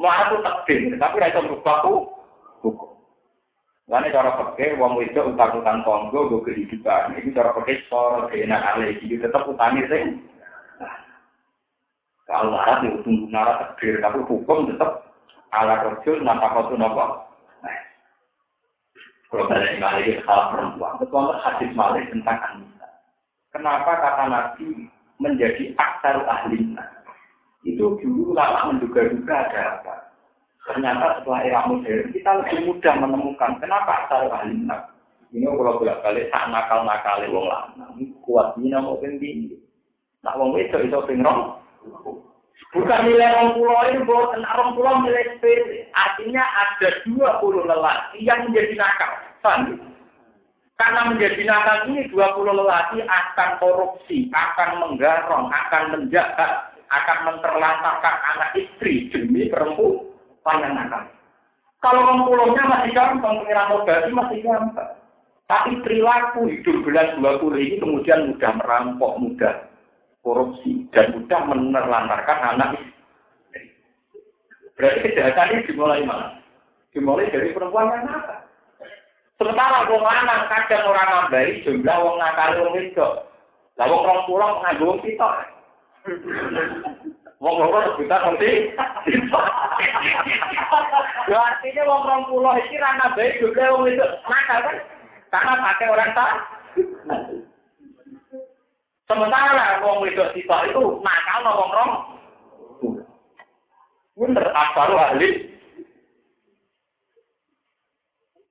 Marah itu takdir, tapi ra iso berubah hukum. Lalu cara pakai uang itu utang-utang tonggo gue kehidupan. Ini cara pakai soal keenak alih itu tetap utangi sih. Kalau marah itu tunggu marah takdir, tapi hukum tetap ala rojul napa kau nopo. Kalau balik lagi salah perempuan, betul hadis malik tentang Anissa. Kenapa kata Nabi menjadi aktar ahli Itu dulu lama menduga-duga ada apa. Ternyata setelah era modern kita lebih mudah menemukan kenapa asal ahli Ini kalau bolak balik tak nakal nakal wong lanang kuat ini mau tinggi. Nak wong itu itu pingrong. Bukan nilai orang pulau ini buat orang pulau nilai sepele. Artinya ada dua puluh lelaki yang menjadi nakal. Faham? Karena menjadi nakal ini dua puluh lelaki akan korupsi, akan menggarong, akan menjaga, akan menterlantarkan anak istri demi perempuan panjang nakal. Kalau orang pulaunya masih gampang, pengiran obati masih gampang. Tapi perilaku hidup bulan 20 ini kemudian mudah merampok, mudah korupsi, dan mudah menelantarkan anak. Berarti kejahatan ini dimulai mana? Dimulai dari perempuan yang nakal. Sementara wong lanang kadang orang nambahi jumlah wong nakal wong itu. Lah wong rong pulang nganggo. Wong loro rebutan nanti. Yo artinya wong rong puluh iki ra nambahi jumlah wong itu nakal kan? Karena pakai orang tak. Sementara wong wedok sitok itu nakal no wong rong. Bener, asal ahli.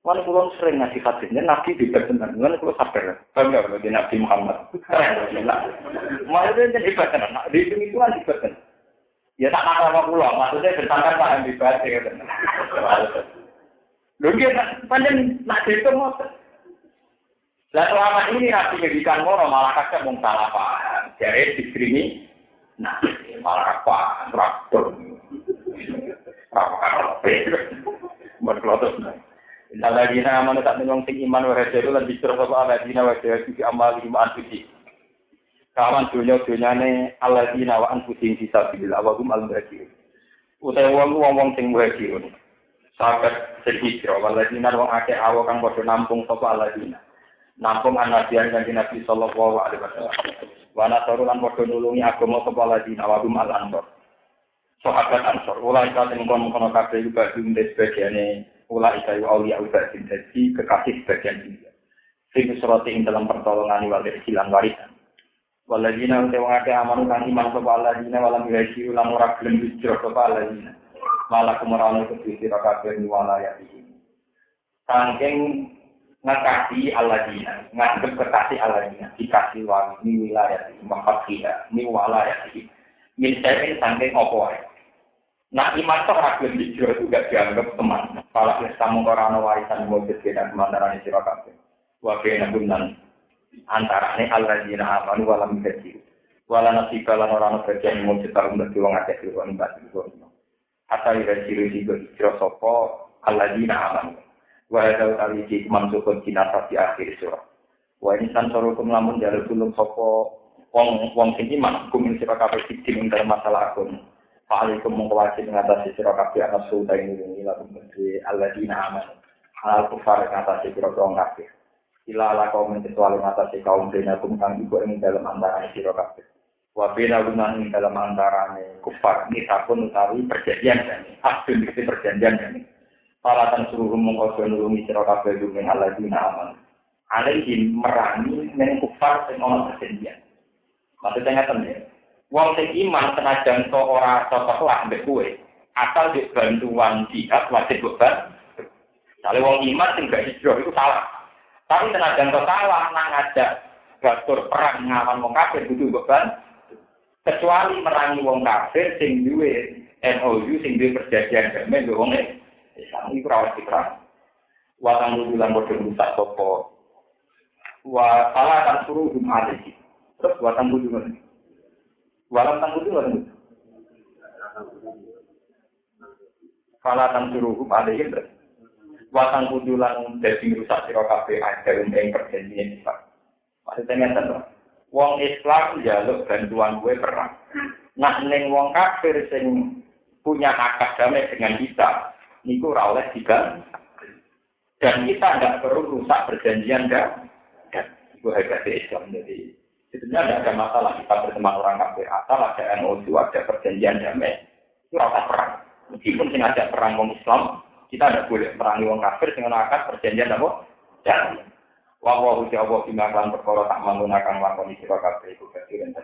Wan kulo sering ngasih hadisnya Nabi tidak benar. Wan kulo sadar. Bangga bagi Nabi Muhammad. Maksudnya hebat kan. Di itu kan hebat kan. Ya tak kata sama pulau, maksudnya bertangkan paham di batik. Ya, Lho nggih panjen nak itu mau Lah selama ini nabi ngedikan ngono malah kakek mung salah paham. Jadi diskrimi nah malah apa traktor. Apa Buat kelotos nah. Innaladina amanu tak nengong sing iman wa hajaru lan bicur sapa aladina wa hajaru fi amali ma anfusi. Kawan dunia dunyane alladzina wa anfusihim fi sabilillah wa hum al-muhajirun. Utai wong wong wong sing muhajirun. Sahabat sing hijrah walladzina wong akeh awo kang padha nampung sapa alladzina. Nampung anabian kanthi Nabi sallallahu alaihi wasallam. Wa nasaru lan padha nulungi agama sapa alladzina wa hum al-ansar. Sahabat ansor, ulai ka sing kono-kono kabeh iku badhe sebagiane ulai ka aulia udah jadi kekasih sebagian dia. Sing surati dalam pertolongan wal hilang warisan. Waladina ute wong akeh aman kang iman sapa waladina walam yuhaji ulang ora gelem hijrah sapa waladina. Malah kemarahan itu sira kabeh ni walaya iki. Sangking ngakasi aladina, nganggep kekasih aladina, dikasih wangi ni wilayah iki, mafakiya, ni walaya iki. Min saya sangking opo wae. Nah, iman tuh gelem hijrah itu gak dianggap teman. Kalau kita mau korano warisan wujud kita kemandaran sira kabeh. Wa kena gunan antarane alladzina amanu wa lam. Wala nasiba lan ora ana bagian mung cetarum dadi wong akeh kiro mbak kiro. Ata ira ciri sigo hijrah sapa alladzina amanu. Wa hadza utawi iki mansukun kinasa di akhir surah. Wa ini san sorukum lamun jalur tulung sapa wong wong sing iman kumin sira kabeh ing dalam masalah akun. Fa'alikum mongko wajib ngatasi sira kabeh ana sulta ing ngene lakum kedhe alladzina amanu. Halal kufar ngatasi sira kabeh. Ila ala kaum kecuali ngatasi kaum dinakum kang iku ing dalam antara sira kabeh. Wa bina lunan ing dalam antara kufar ini takun utawi perjanjian kan. Abdul iki perjanjian kan. Palatan suruh mongko nulungi sira kabeh dumen alladzina amanu. Alaihi merangi neng kufar sing ana perjanjian. Maksudnya ngeten ya. Wong sing iman senajan to ora cocok lah mbek kowe, asal di bantuan jihad wajib. Kalau wong iman sing gak hijrah itu salah. Tapi tenaga kau salah nang ngajak gatur perang ngawan wong kafir kudu beban. Kecuali merangi wong kafir sing duwe MOU sing duwe perjanjian damai mbek wong Islam iku ora perang. Wa kang bulan bodoh rusak sapa. Wa salah kan suruh hum alaihi. Terus wa kang bulan. Walam tang bulan. Fala tan suruh hum alaihi terus watang kudulan dadi rusak sira kabeh ajar ing perjanjian iki. Maksudnya ngeten to. Wong Islam jaluk bantuan gue perang. Nah ning wong kafir sing punya akad damai dengan kita, niku ora digan. Dan kita tidak perlu rusak perjanjian dan dan itu hebat Islam jadi sebenarnya tidak ada masalah kita berteman orang kafir asal ada MOU ada perjanjian damai itu rasa perang meskipun sing ada perang wong Islam kita tidak boleh merangi wong kafir dengan akad perjanjian apa? Jangan. Wa wa Allah bima kan perkara tak manggunakan lakoni sira kabeh iku kasiran